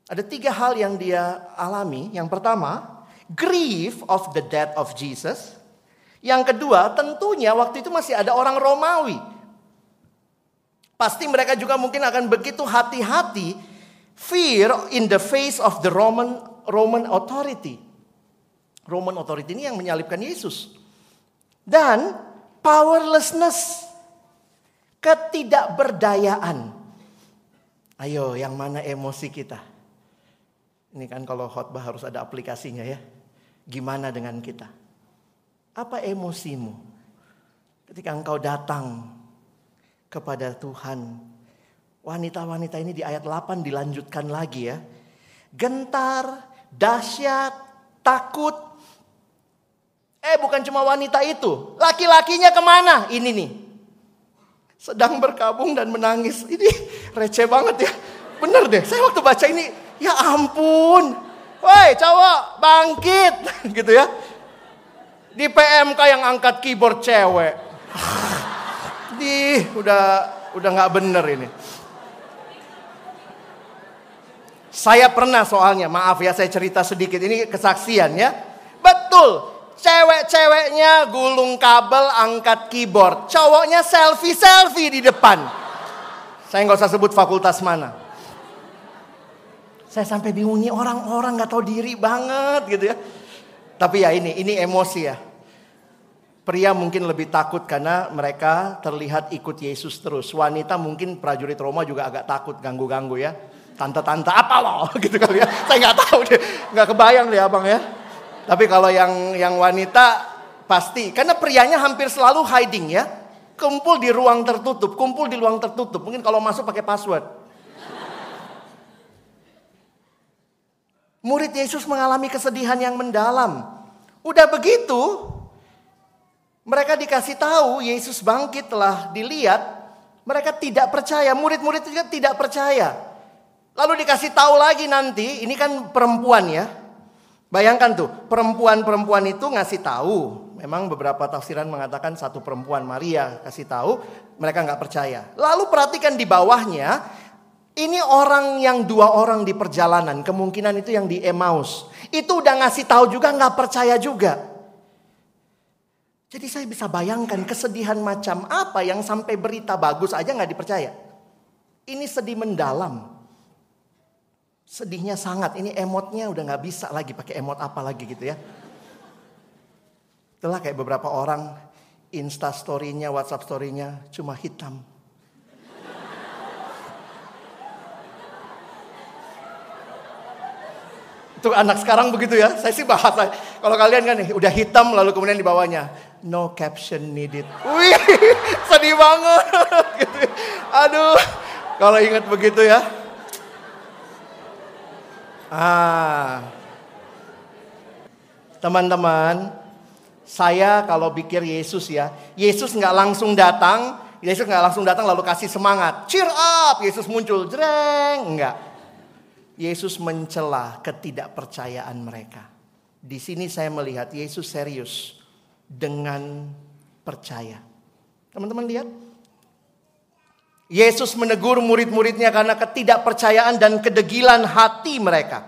Ada tiga hal yang dia alami. Yang pertama, grief of the death of Jesus. Yang kedua, tentunya waktu itu masih ada orang Romawi. Pasti mereka juga mungkin akan begitu hati-hati fear in the face of the Roman Roman authority. Roman authority ini yang menyalibkan Yesus. Dan powerlessness, ketidakberdayaan. Ayo, yang mana emosi kita? Ini kan kalau khotbah harus ada aplikasinya ya. Gimana dengan kita? Apa emosimu ketika engkau datang kepada Tuhan? Wanita-wanita ini di ayat 8 dilanjutkan lagi ya. Gentar, dahsyat, takut. Eh bukan cuma wanita itu. Laki-lakinya ke mana? Ini nih. Sedang berkabung dan menangis. Ini receh banget ya. Bener deh, saya waktu baca ini, ya ampun. Woi cowok, bangkit. gitu ya. Di PMK yang angkat keyboard cewek. Di udah udah nggak bener ini. Saya pernah soalnya, maaf ya saya cerita sedikit ini kesaksian ya. Betul, cewek-ceweknya gulung kabel angkat keyboard, cowoknya selfie-selfie di depan. Saya nggak usah sebut fakultas mana. Saya sampai bingung nih orang-orang nggak tahu diri banget gitu ya. Tapi ya ini, ini emosi ya. Pria mungkin lebih takut karena mereka terlihat ikut Yesus terus. Wanita mungkin prajurit Roma juga agak takut ganggu-ganggu ya. Tante-tante apa loh gitu kali ya. Saya nggak tahu deh, nggak kebayang deh abang ya. Tapi kalau yang yang wanita pasti, karena prianya hampir selalu hiding ya. Kumpul di ruang tertutup, kumpul di ruang tertutup. Mungkin kalau masuk pakai password. Murid Yesus mengalami kesedihan yang mendalam. Udah begitu, mereka dikasih tahu Yesus bangkit telah dilihat, mereka tidak percaya, murid-murid juga tidak percaya. Lalu dikasih tahu lagi nanti, ini kan perempuan ya. Bayangkan tuh, perempuan-perempuan itu ngasih tahu. Memang beberapa tafsiran mengatakan satu perempuan Maria kasih tahu, mereka nggak percaya. Lalu perhatikan di bawahnya, ini orang yang dua orang di perjalanan, kemungkinan itu yang di Emmaus. Itu udah ngasih tahu juga nggak percaya juga. Jadi saya bisa bayangkan kesedihan macam apa yang sampai berita bagus aja nggak dipercaya. Ini sedih mendalam. Sedihnya sangat. Ini emotnya udah nggak bisa lagi pakai emot apa lagi gitu ya. Itulah kayak beberapa orang Insta story-nya, WhatsApp story-nya cuma hitam. Itu anak sekarang begitu ya. Saya sih bahas. Kalau kalian kan nih udah hitam lalu kemudian di bawahnya no caption needed. Wih, sedih banget. Gitu. Aduh, kalau ingat begitu ya. Ah. Teman-teman, saya kalau pikir Yesus ya, Yesus nggak langsung datang, Yesus nggak langsung datang lalu kasih semangat, cheer up, Yesus muncul, jreng, enggak. Yesus mencela ketidakpercayaan mereka. Di sini saya melihat Yesus serius dengan percaya. Teman-teman lihat. Yesus menegur murid-muridnya karena ketidakpercayaan dan kedegilan hati mereka.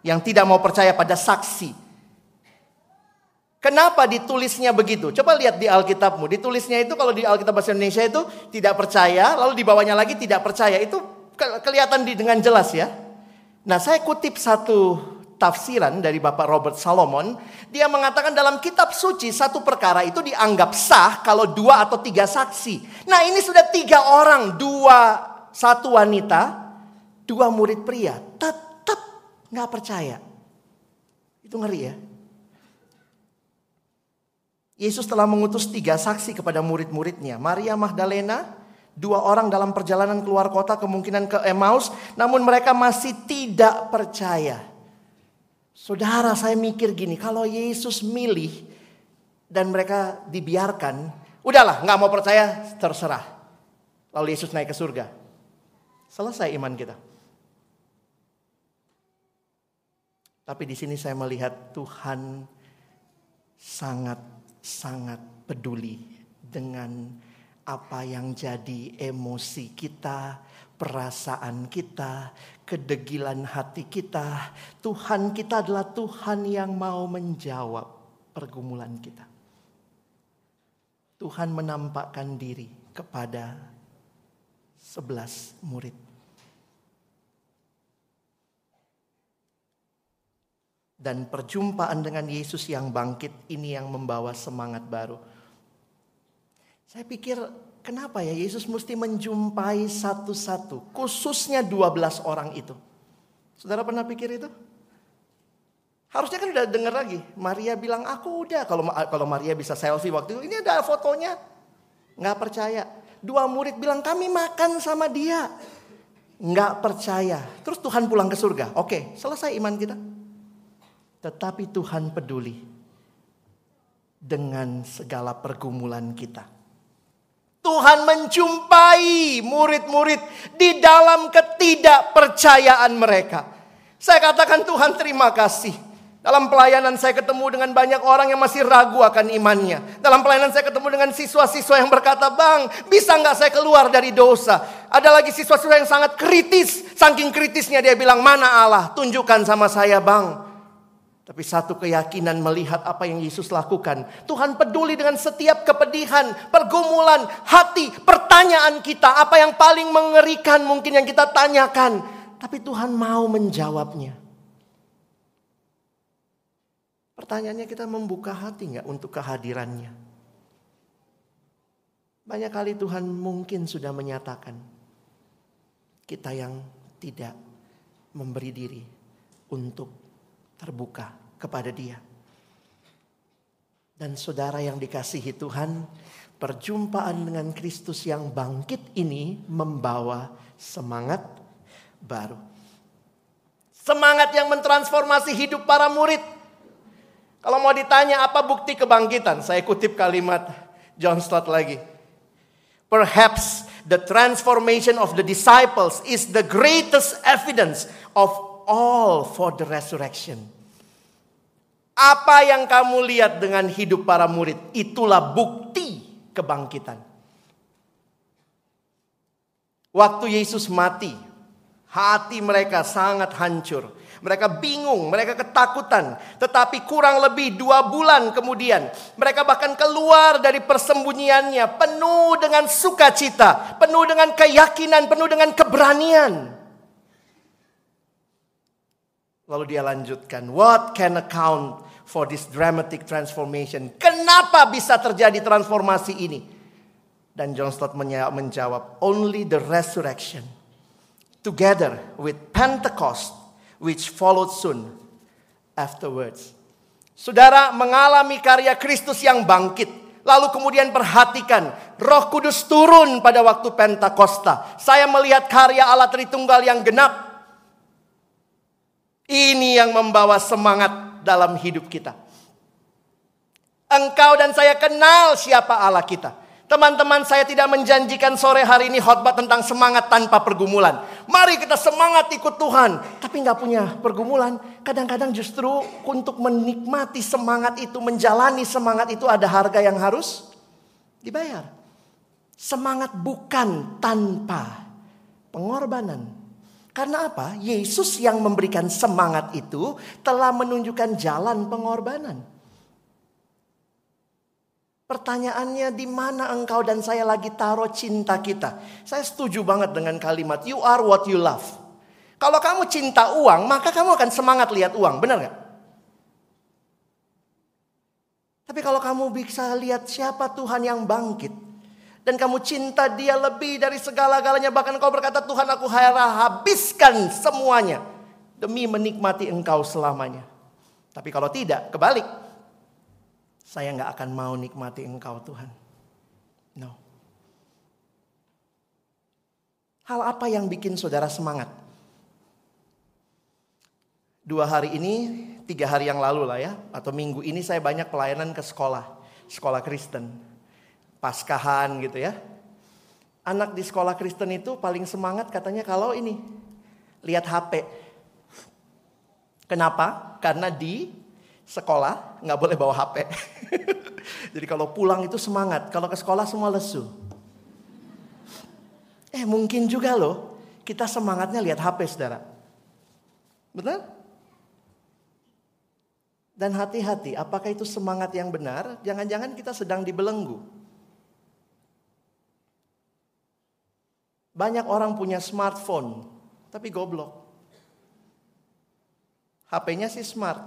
Yang tidak mau percaya pada saksi. Kenapa ditulisnya begitu? Coba lihat di Alkitabmu. Ditulisnya itu kalau di Alkitab bahasa Indonesia itu tidak percaya, lalu di bawahnya lagi tidak percaya. Itu kelihatan dengan jelas ya. Nah saya kutip satu tafsiran dari Bapak Robert Salomon. Dia mengatakan dalam kitab suci satu perkara itu dianggap sah kalau dua atau tiga saksi. Nah ini sudah tiga orang, dua satu wanita, dua murid pria. Tetap nggak percaya. Itu ngeri ya. Yesus telah mengutus tiga saksi kepada murid-muridnya. Maria Magdalena, Dua orang dalam perjalanan keluar kota kemungkinan ke Emmaus, namun mereka masih tidak percaya. Saudara, saya mikir gini, kalau Yesus milih dan mereka dibiarkan, udahlah, nggak mau percaya, terserah. Lalu Yesus naik ke surga. Selesai iman kita. Tapi di sini saya melihat Tuhan sangat-sangat peduli dengan apa yang jadi emosi kita, perasaan kita, kedegilan hati kita. Tuhan kita adalah Tuhan yang mau menjawab pergumulan kita. Tuhan menampakkan diri kepada sebelas murid. Dan perjumpaan dengan Yesus yang bangkit ini yang membawa semangat baru saya pikir kenapa ya Yesus mesti menjumpai satu-satu. Khususnya 12 orang itu. Saudara pernah pikir itu? Harusnya kan udah dengar lagi. Maria bilang aku udah. Kalau kalau Maria bisa selfie waktu itu. Ini ada fotonya. Nggak percaya. Dua murid bilang kami makan sama dia. Nggak percaya. Terus Tuhan pulang ke surga. Oke selesai iman kita. Tetapi Tuhan peduli. Dengan segala pergumulan kita. Tuhan menjumpai murid-murid di dalam ketidakpercayaan mereka. Saya katakan Tuhan terima kasih. Dalam pelayanan saya ketemu dengan banyak orang yang masih ragu akan imannya. Dalam pelayanan saya ketemu dengan siswa-siswa yang berkata, Bang, bisa nggak saya keluar dari dosa? Ada lagi siswa-siswa yang sangat kritis. Saking kritisnya dia bilang, mana Allah? Tunjukkan sama saya, Bang. Tapi satu keyakinan melihat apa yang Yesus lakukan. Tuhan peduli dengan setiap kepedihan, pergumulan, hati, pertanyaan kita. Apa yang paling mengerikan mungkin yang kita tanyakan. Tapi Tuhan mau menjawabnya. Pertanyaannya kita membuka hati nggak untuk kehadirannya? Banyak kali Tuhan mungkin sudah menyatakan. Kita yang tidak memberi diri untuk terbuka kepada Dia. Dan saudara yang dikasihi Tuhan, perjumpaan dengan Kristus yang bangkit ini membawa semangat baru. Semangat yang mentransformasi hidup para murid. Kalau mau ditanya apa bukti kebangkitan, saya kutip kalimat John Stott lagi. Perhaps the transformation of the disciples is the greatest evidence of all for the resurrection. Apa yang kamu lihat dengan hidup para murid, itulah bukti kebangkitan. Waktu Yesus mati, hati mereka sangat hancur. Mereka bingung, mereka ketakutan. Tetapi kurang lebih dua bulan kemudian, mereka bahkan keluar dari persembunyiannya penuh dengan sukacita, penuh dengan keyakinan, penuh dengan keberanian. Lalu dia lanjutkan, what can account for this dramatic transformation. Kenapa bisa terjadi transformasi ini? Dan John Stott menjawab, only the resurrection together with Pentecost which followed soon afterwards. Saudara mengalami karya Kristus yang bangkit. Lalu kemudian perhatikan, Roh Kudus turun pada waktu Pentakosta. Saya melihat karya Allah Tritunggal yang genap. Ini yang membawa semangat dalam hidup kita. Engkau dan saya kenal siapa Allah kita. Teman-teman saya tidak menjanjikan sore hari ini khotbah tentang semangat tanpa pergumulan. Mari kita semangat ikut Tuhan. Tapi nggak punya pergumulan. Kadang-kadang justru untuk menikmati semangat itu, menjalani semangat itu ada harga yang harus dibayar. Semangat bukan tanpa pengorbanan. Karena apa? Yesus yang memberikan semangat itu telah menunjukkan jalan pengorbanan. Pertanyaannya di mana engkau dan saya lagi taruh cinta kita? Saya setuju banget dengan kalimat you are what you love. Kalau kamu cinta uang, maka kamu akan semangat lihat uang, benar nggak? Tapi kalau kamu bisa lihat siapa Tuhan yang bangkit dan kamu cinta dia lebih dari segala-galanya bahkan kau berkata Tuhan aku harap habiskan semuanya demi menikmati engkau selamanya. Tapi kalau tidak, kebalik. Saya nggak akan mau nikmati engkau Tuhan. No. Hal apa yang bikin saudara semangat? Dua hari ini, tiga hari yang lalu lah ya, atau minggu ini saya banyak pelayanan ke sekolah, sekolah Kristen, paskahan gitu ya. Anak di sekolah Kristen itu paling semangat katanya kalau ini, lihat HP. Kenapa? Karena di sekolah nggak boleh bawa HP. Jadi kalau pulang itu semangat, kalau ke sekolah semua lesu. Eh mungkin juga loh, kita semangatnya lihat HP saudara. Benar? Dan hati-hati, apakah itu semangat yang benar? Jangan-jangan kita sedang dibelenggu. Banyak orang punya smartphone, tapi goblok. HP-nya sih smart,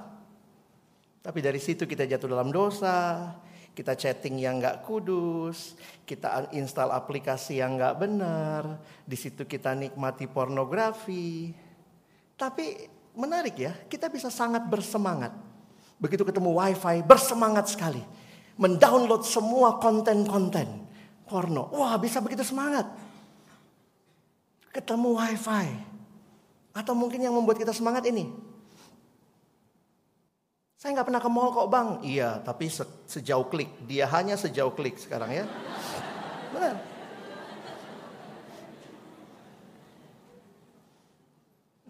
tapi dari situ kita jatuh dalam dosa, kita chatting yang nggak kudus, kita install aplikasi yang nggak benar, di situ kita nikmati pornografi. Tapi menarik ya, kita bisa sangat bersemangat. Begitu ketemu wifi, bersemangat sekali. Mendownload semua konten-konten porno. Wah bisa begitu semangat. Ketemu wifi. Atau mungkin yang membuat kita semangat ini. Saya nggak pernah ke mall kok bang. Iya, tapi se sejauh klik. Dia hanya sejauh klik sekarang ya. Benar.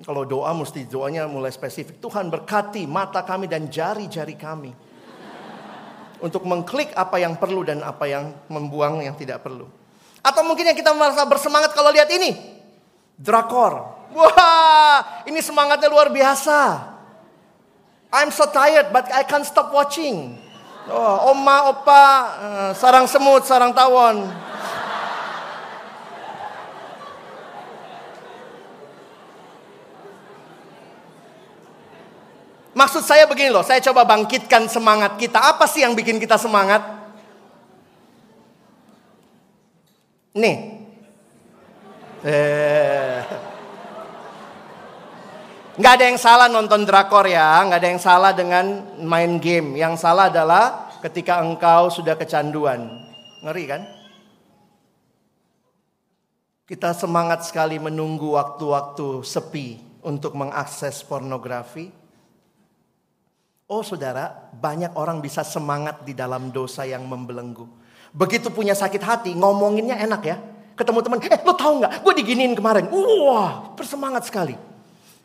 Kalau doa mesti doanya mulai spesifik. Tuhan berkati mata kami dan jari-jari kami. Untuk mengklik apa yang perlu dan apa yang membuang yang tidak perlu. Atau mungkin yang kita merasa bersemangat kalau lihat ini. Drakor. Wah, ini semangatnya luar biasa. I'm so tired but I can't stop watching. Oh, oma, opa, uh, sarang semut, sarang tawon. Maksud saya begini loh, saya coba bangkitkan semangat kita. Apa sih yang bikin kita semangat? Nih. Eh. Nggak ada yang salah nonton drakor ya, nggak ada yang salah dengan main game. Yang salah adalah ketika engkau sudah kecanduan. Ngeri kan? Kita semangat sekali menunggu waktu-waktu sepi untuk mengakses pornografi. Oh saudara, banyak orang bisa semangat di dalam dosa yang membelenggu. Begitu punya sakit hati, ngomonginnya enak ya. Ketemu teman, eh lo tau nggak, gue diginiin kemarin. Wah, bersemangat sekali.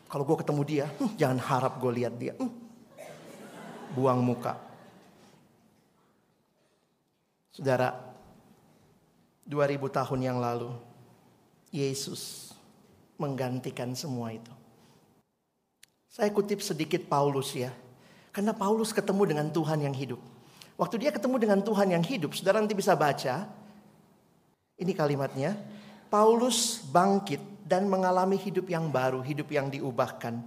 Kalau gue ketemu dia, hm, jangan harap gue lihat dia. Hm. Buang muka. Saudara, 2000 tahun yang lalu, Yesus menggantikan semua itu. Saya kutip sedikit Paulus ya. Karena Paulus ketemu dengan Tuhan yang hidup. Waktu dia ketemu dengan Tuhan yang hidup, saudara nanti bisa baca. Ini kalimatnya. Paulus bangkit dan mengalami hidup yang baru, hidup yang diubahkan.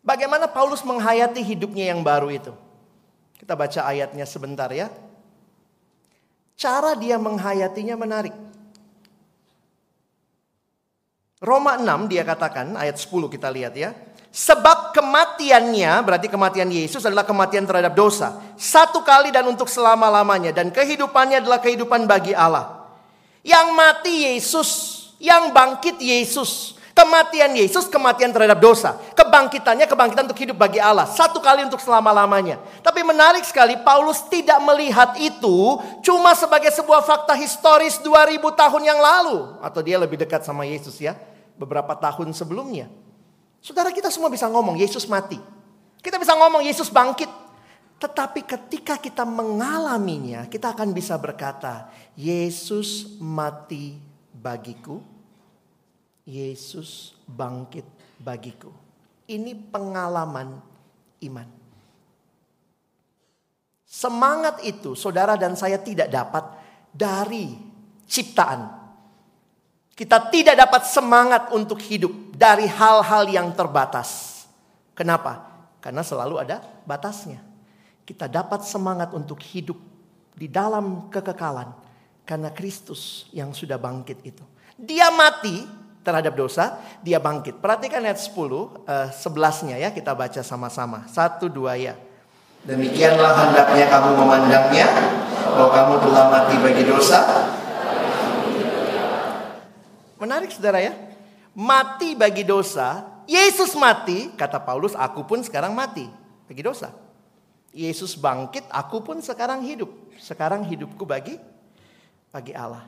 Bagaimana Paulus menghayati hidupnya yang baru itu? Kita baca ayatnya sebentar ya. Cara dia menghayatinya menarik. Roma 6 dia katakan, ayat 10 kita lihat ya. Sebab kematiannya, berarti kematian Yesus adalah kematian terhadap dosa. Satu kali dan untuk selama-lamanya. Dan kehidupannya adalah kehidupan bagi Allah. Yang mati Yesus, yang bangkit Yesus. Kematian Yesus, kematian terhadap dosa. Kebangkitannya, kebangkitan untuk hidup bagi Allah. Satu kali untuk selama-lamanya. Tapi menarik sekali, Paulus tidak melihat itu cuma sebagai sebuah fakta historis 2000 tahun yang lalu. Atau dia lebih dekat sama Yesus ya. Beberapa tahun sebelumnya. Saudara kita semua bisa ngomong, Yesus mati. Kita bisa ngomong, Yesus bangkit. Tetapi ketika kita mengalaminya, kita akan bisa berkata, Yesus mati bagiku Yesus bangkit bagiku. Ini pengalaman iman. Semangat itu saudara dan saya tidak dapat dari ciptaan. Kita tidak dapat semangat untuk hidup dari hal-hal yang terbatas. Kenapa? Karena selalu ada batasnya. Kita dapat semangat untuk hidup di dalam kekekalan karena Kristus yang sudah bangkit itu. Dia mati terhadap dosa, dia bangkit. Perhatikan ayat 10, uh, 11-nya ya, kita baca sama-sama. Satu, dua ya. Demikianlah hendaknya kamu memandangnya, bahwa kamu telah mati bagi dosa. Menarik saudara ya. Mati bagi dosa, Yesus mati, kata Paulus, aku pun sekarang mati bagi dosa. Yesus bangkit, aku pun sekarang hidup. Sekarang hidupku bagi bagi Allah.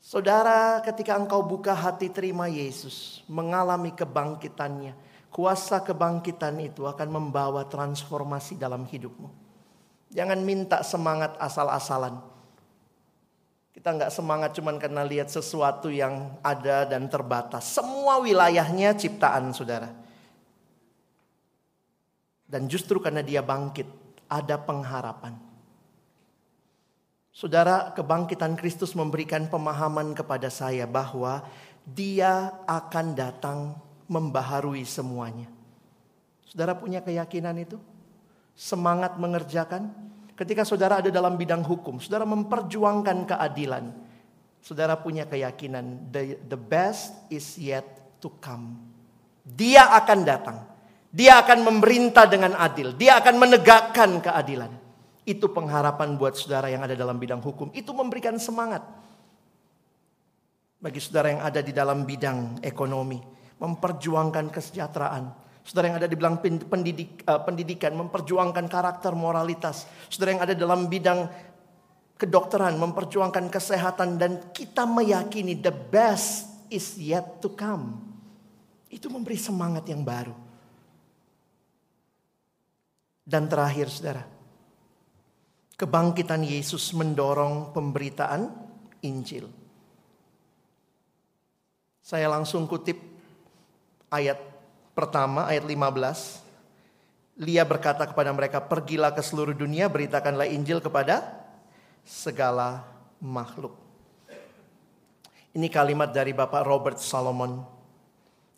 Saudara, ketika engkau buka hati terima Yesus, mengalami kebangkitannya, kuasa kebangkitan itu akan membawa transformasi dalam hidupmu. Jangan minta semangat asal-asalan. Kita nggak semangat cuman karena lihat sesuatu yang ada dan terbatas. Semua wilayahnya ciptaan saudara. Dan justru karena dia bangkit, ada pengharapan. Saudara, kebangkitan Kristus memberikan pemahaman kepada saya bahwa Dia akan datang membaharui semuanya. Saudara punya keyakinan itu? Semangat mengerjakan? Ketika saudara ada dalam bidang hukum, saudara memperjuangkan keadilan. Saudara punya keyakinan, the, best is yet to come. Dia akan datang. Dia akan memerintah dengan adil. Dia akan menegakkan keadilan. Itu pengharapan buat saudara yang ada dalam bidang hukum. Itu memberikan semangat. Bagi saudara yang ada di dalam bidang ekonomi. Memperjuangkan kesejahteraan. Saudara yang ada di bidang pendidik, uh, pendidikan. Memperjuangkan karakter moralitas. Saudara yang ada dalam bidang kedokteran. Memperjuangkan kesehatan. Dan kita meyakini the best is yet to come. Itu memberi semangat yang baru. Dan terakhir saudara Kebangkitan Yesus mendorong pemberitaan Injil. Saya langsung kutip ayat pertama, ayat 15. Lia berkata kepada mereka, pergilah ke seluruh dunia, beritakanlah Injil kepada segala makhluk. Ini kalimat dari Bapak Robert Solomon.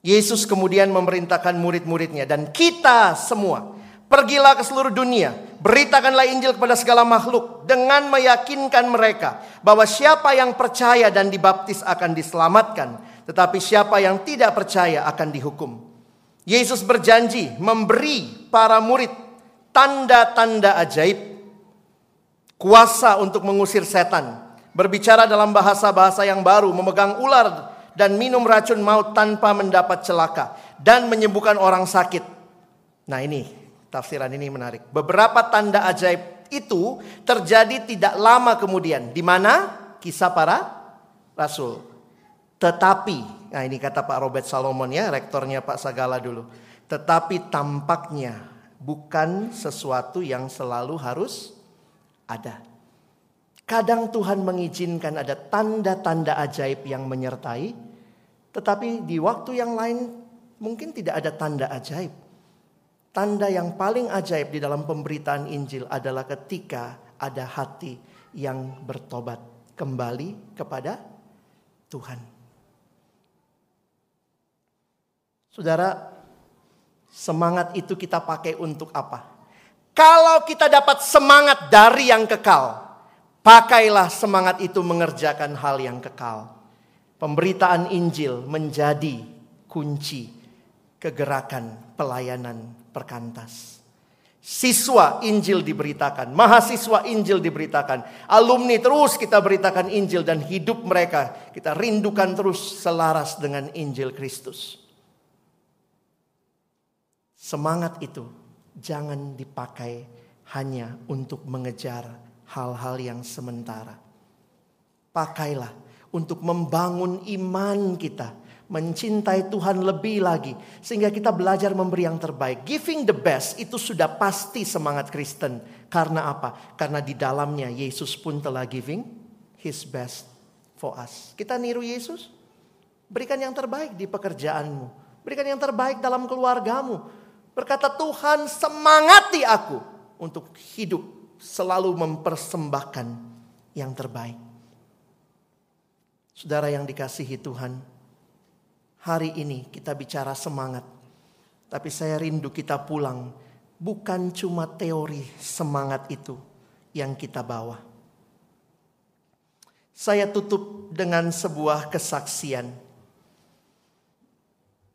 Yesus kemudian memerintahkan murid-muridnya dan kita semua Pergilah ke seluruh dunia, beritakanlah Injil kepada segala makhluk dengan meyakinkan mereka bahwa siapa yang percaya dan dibaptis akan diselamatkan, tetapi siapa yang tidak percaya akan dihukum. Yesus berjanji memberi para murid tanda-tanda ajaib, kuasa untuk mengusir setan, berbicara dalam bahasa-bahasa yang baru, memegang ular dan minum racun maut tanpa mendapat celaka, dan menyembuhkan orang sakit. Nah ini Tafsiran ini menarik. Beberapa tanda ajaib itu terjadi tidak lama kemudian. Di mana? Kisah para rasul. Tetapi, nah ini kata Pak Robert Salomon ya, rektornya Pak Sagala dulu. Tetapi tampaknya bukan sesuatu yang selalu harus ada. Kadang Tuhan mengizinkan ada tanda-tanda ajaib yang menyertai, tetapi di waktu yang lain mungkin tidak ada tanda ajaib. Tanda yang paling ajaib di dalam pemberitaan Injil adalah ketika ada hati yang bertobat kembali kepada Tuhan. Saudara, semangat itu kita pakai untuk apa? Kalau kita dapat semangat dari yang kekal, pakailah semangat itu mengerjakan hal yang kekal. Pemberitaan Injil menjadi kunci kegerakan pelayanan perkantas. Siswa Injil diberitakan, mahasiswa Injil diberitakan, alumni terus kita beritakan Injil dan hidup mereka kita rindukan terus selaras dengan Injil Kristus. Semangat itu jangan dipakai hanya untuk mengejar hal-hal yang sementara. Pakailah untuk membangun iman kita, mencintai Tuhan lebih lagi, sehingga kita belajar memberi yang terbaik. Giving the best itu sudah pasti semangat Kristen. Karena apa? Karena di dalamnya Yesus pun telah giving His best for us. Kita niru Yesus, berikan yang terbaik di pekerjaanmu, berikan yang terbaik dalam keluargamu, Berkata Tuhan semangati aku untuk hidup selalu mempersembahkan yang terbaik. Saudara yang dikasihi Tuhan, hari ini kita bicara semangat. Tapi saya rindu kita pulang bukan cuma teori semangat itu yang kita bawa. Saya tutup dengan sebuah kesaksian.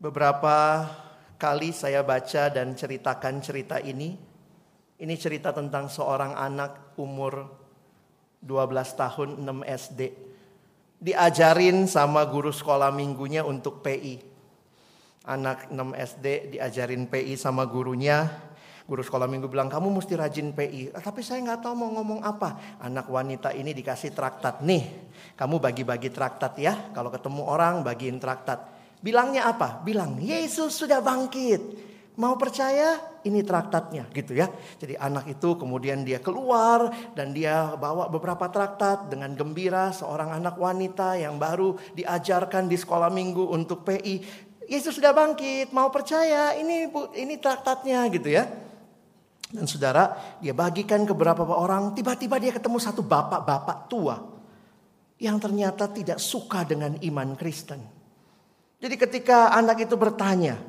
Beberapa kali saya baca dan ceritakan cerita ini. Ini cerita tentang seorang anak umur 12 tahun 6 SD. Diajarin sama guru sekolah minggunya untuk PI. Anak 6 SD diajarin PI sama gurunya. Guru sekolah minggu bilang kamu mesti rajin PI. Ah, tapi saya nggak tahu mau ngomong apa. Anak wanita ini dikasih traktat nih. Kamu bagi-bagi traktat ya. Kalau ketemu orang bagiin traktat. Bilangnya apa? Bilang Yesus sudah bangkit. Mau percaya? Ini traktatnya gitu ya. Jadi anak itu kemudian dia keluar dan dia bawa beberapa traktat dengan gembira seorang anak wanita yang baru diajarkan di sekolah minggu untuk PI. Yesus sudah bangkit, mau percaya? Ini ini traktatnya gitu ya. Dan saudara, dia bagikan ke beberapa orang, tiba-tiba dia ketemu satu bapak-bapak tua yang ternyata tidak suka dengan iman Kristen. Jadi ketika anak itu bertanya,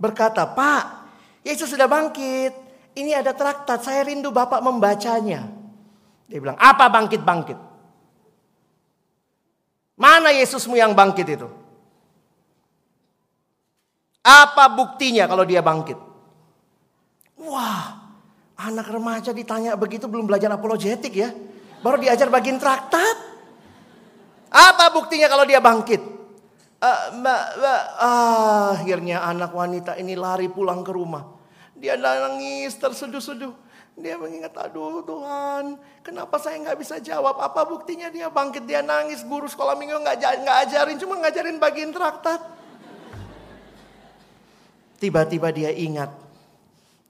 berkata, Pak, Yesus sudah bangkit. Ini ada traktat, saya rindu Bapak membacanya. Dia bilang, apa bangkit-bangkit? Mana Yesusmu yang bangkit itu? Apa buktinya kalau dia bangkit? Wah, anak remaja ditanya begitu belum belajar apologetik ya. Baru diajar bagian traktat. Apa buktinya kalau dia bangkit? Uh, akhirnya anak wanita ini lari pulang ke rumah. Dia nangis terseduh-seduh. Dia mengingat, aduh Tuhan, kenapa saya nggak bisa jawab? Apa buktinya dia bangkit, dia nangis. Guru sekolah minggu nggak nggak ajarin, cuma ngajarin bagian traktat. Tiba-tiba dia ingat,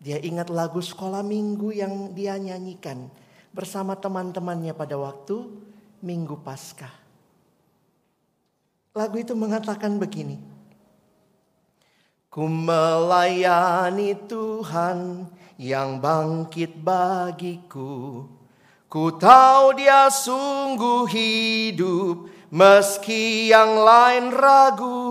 dia ingat lagu sekolah minggu yang dia nyanyikan bersama teman-temannya pada waktu Minggu Paskah. Lagu itu mengatakan begini. Ku melayani Tuhan yang bangkit bagiku. Ku tahu dia sungguh hidup meski yang lain ragu.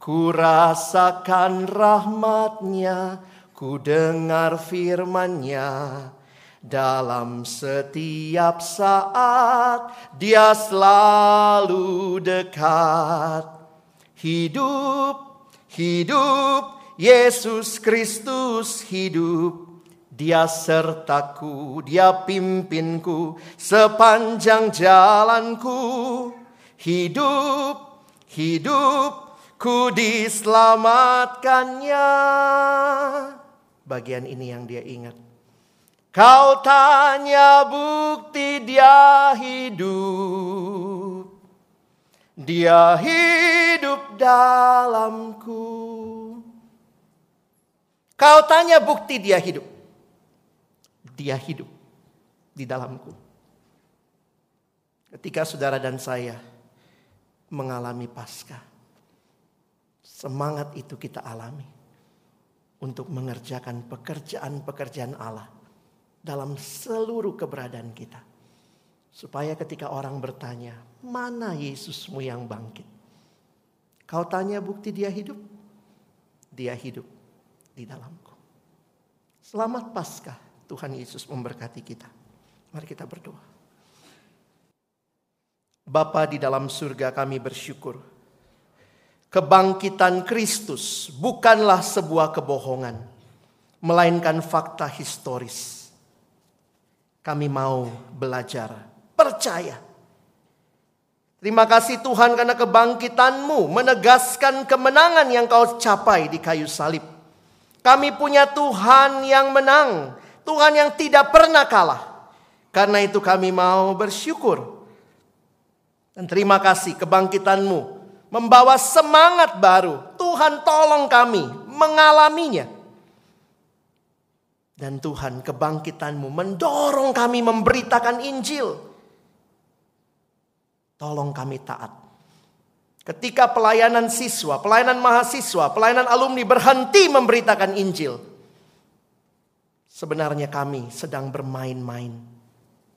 Ku rasakan rahmatnya, ku dengar firmannya. Dalam setiap saat dia selalu dekat. Hidup, hidup, Yesus Kristus hidup. Dia sertaku, dia pimpinku sepanjang jalanku. Hidup, hidup, ku diselamatkannya. Bagian ini yang dia ingat. Kau tanya bukti dia hidup. Dia hidup dalamku. Kau tanya bukti dia hidup. Dia hidup di dalamku. Ketika saudara dan saya mengalami pasca. Semangat itu kita alami. Untuk mengerjakan pekerjaan-pekerjaan Allah dalam seluruh keberadaan kita. Supaya ketika orang bertanya, mana Yesusmu yang bangkit? Kau tanya bukti dia hidup? Dia hidup di dalamku. Selamat Paskah. Tuhan Yesus memberkati kita. Mari kita berdoa. Bapa di dalam surga kami bersyukur. Kebangkitan Kristus bukanlah sebuah kebohongan, melainkan fakta historis. Kami mau belajar, percaya. Terima kasih Tuhan karena kebangkitanmu menegaskan kemenangan yang kau capai di kayu salib. Kami punya Tuhan yang menang, Tuhan yang tidak pernah kalah. Karena itu kami mau bersyukur dan terima kasih kebangkitanmu membawa semangat baru. Tuhan tolong kami mengalaminya. Dan Tuhan kebangkitanmu mendorong kami memberitakan Injil. Tolong kami taat. Ketika pelayanan siswa, pelayanan mahasiswa, pelayanan alumni berhenti memberitakan Injil. Sebenarnya kami sedang bermain-main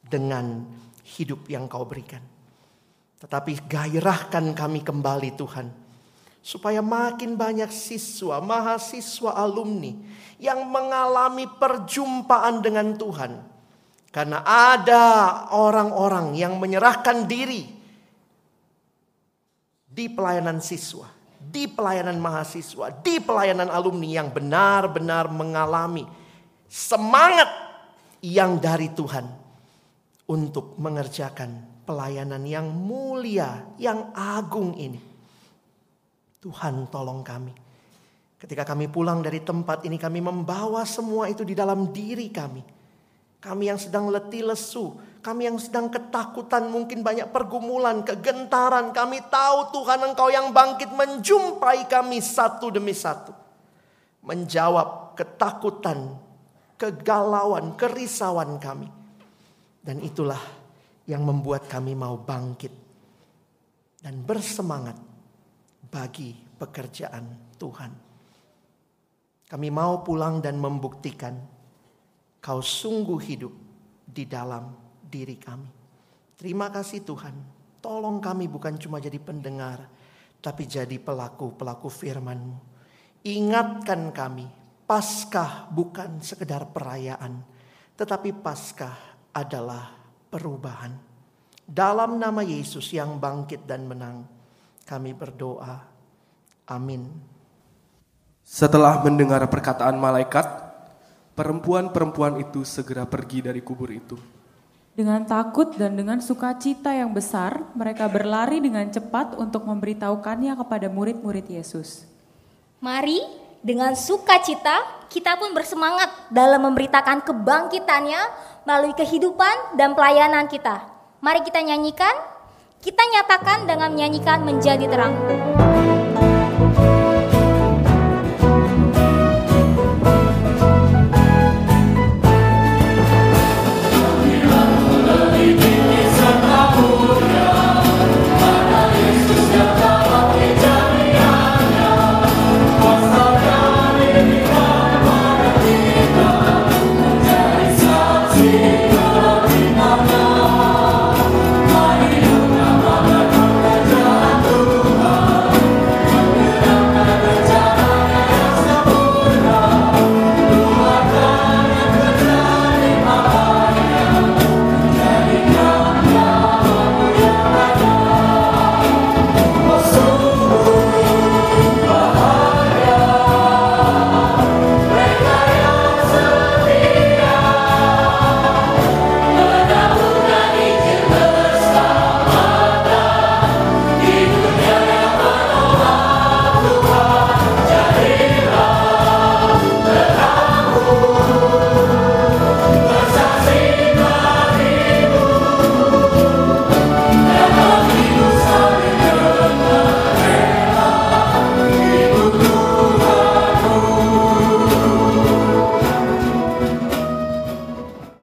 dengan hidup yang kau berikan. Tetapi gairahkan kami kembali Tuhan. Supaya makin banyak siswa, mahasiswa, alumni yang mengalami perjumpaan dengan Tuhan. Karena ada orang-orang yang menyerahkan diri di pelayanan siswa, di pelayanan mahasiswa, di pelayanan alumni yang benar-benar mengalami semangat yang dari Tuhan untuk mengerjakan pelayanan yang mulia, yang agung ini. Tuhan tolong kami. Ketika kami pulang dari tempat ini kami membawa semua itu di dalam diri kami. Kami yang sedang letih lesu, kami yang sedang ketakutan, mungkin banyak pergumulan, kegentaran. Kami tahu Tuhan Engkau yang bangkit menjumpai kami satu demi satu. Menjawab ketakutan, kegalauan, kerisauan kami. Dan itulah yang membuat kami mau bangkit dan bersemangat bagi pekerjaan Tuhan. Kami mau pulang dan membuktikan kau sungguh hidup di dalam diri kami. Terima kasih Tuhan. Tolong kami bukan cuma jadi pendengar, tapi jadi pelaku-pelaku firman-Mu. Ingatkan kami, Paskah bukan sekedar perayaan, tetapi Paskah adalah perubahan. Dalam nama Yesus yang bangkit dan menang, kami berdoa. Amin. Setelah mendengar perkataan malaikat, perempuan-perempuan itu segera pergi dari kubur itu. Dengan takut dan dengan sukacita yang besar, mereka berlari dengan cepat untuk memberitahukannya kepada murid-murid Yesus. Mari dengan sukacita kita pun bersemangat dalam memberitakan kebangkitannya melalui kehidupan dan pelayanan kita. Mari kita nyanyikan, kita nyatakan dengan menyanyikan menjadi terang.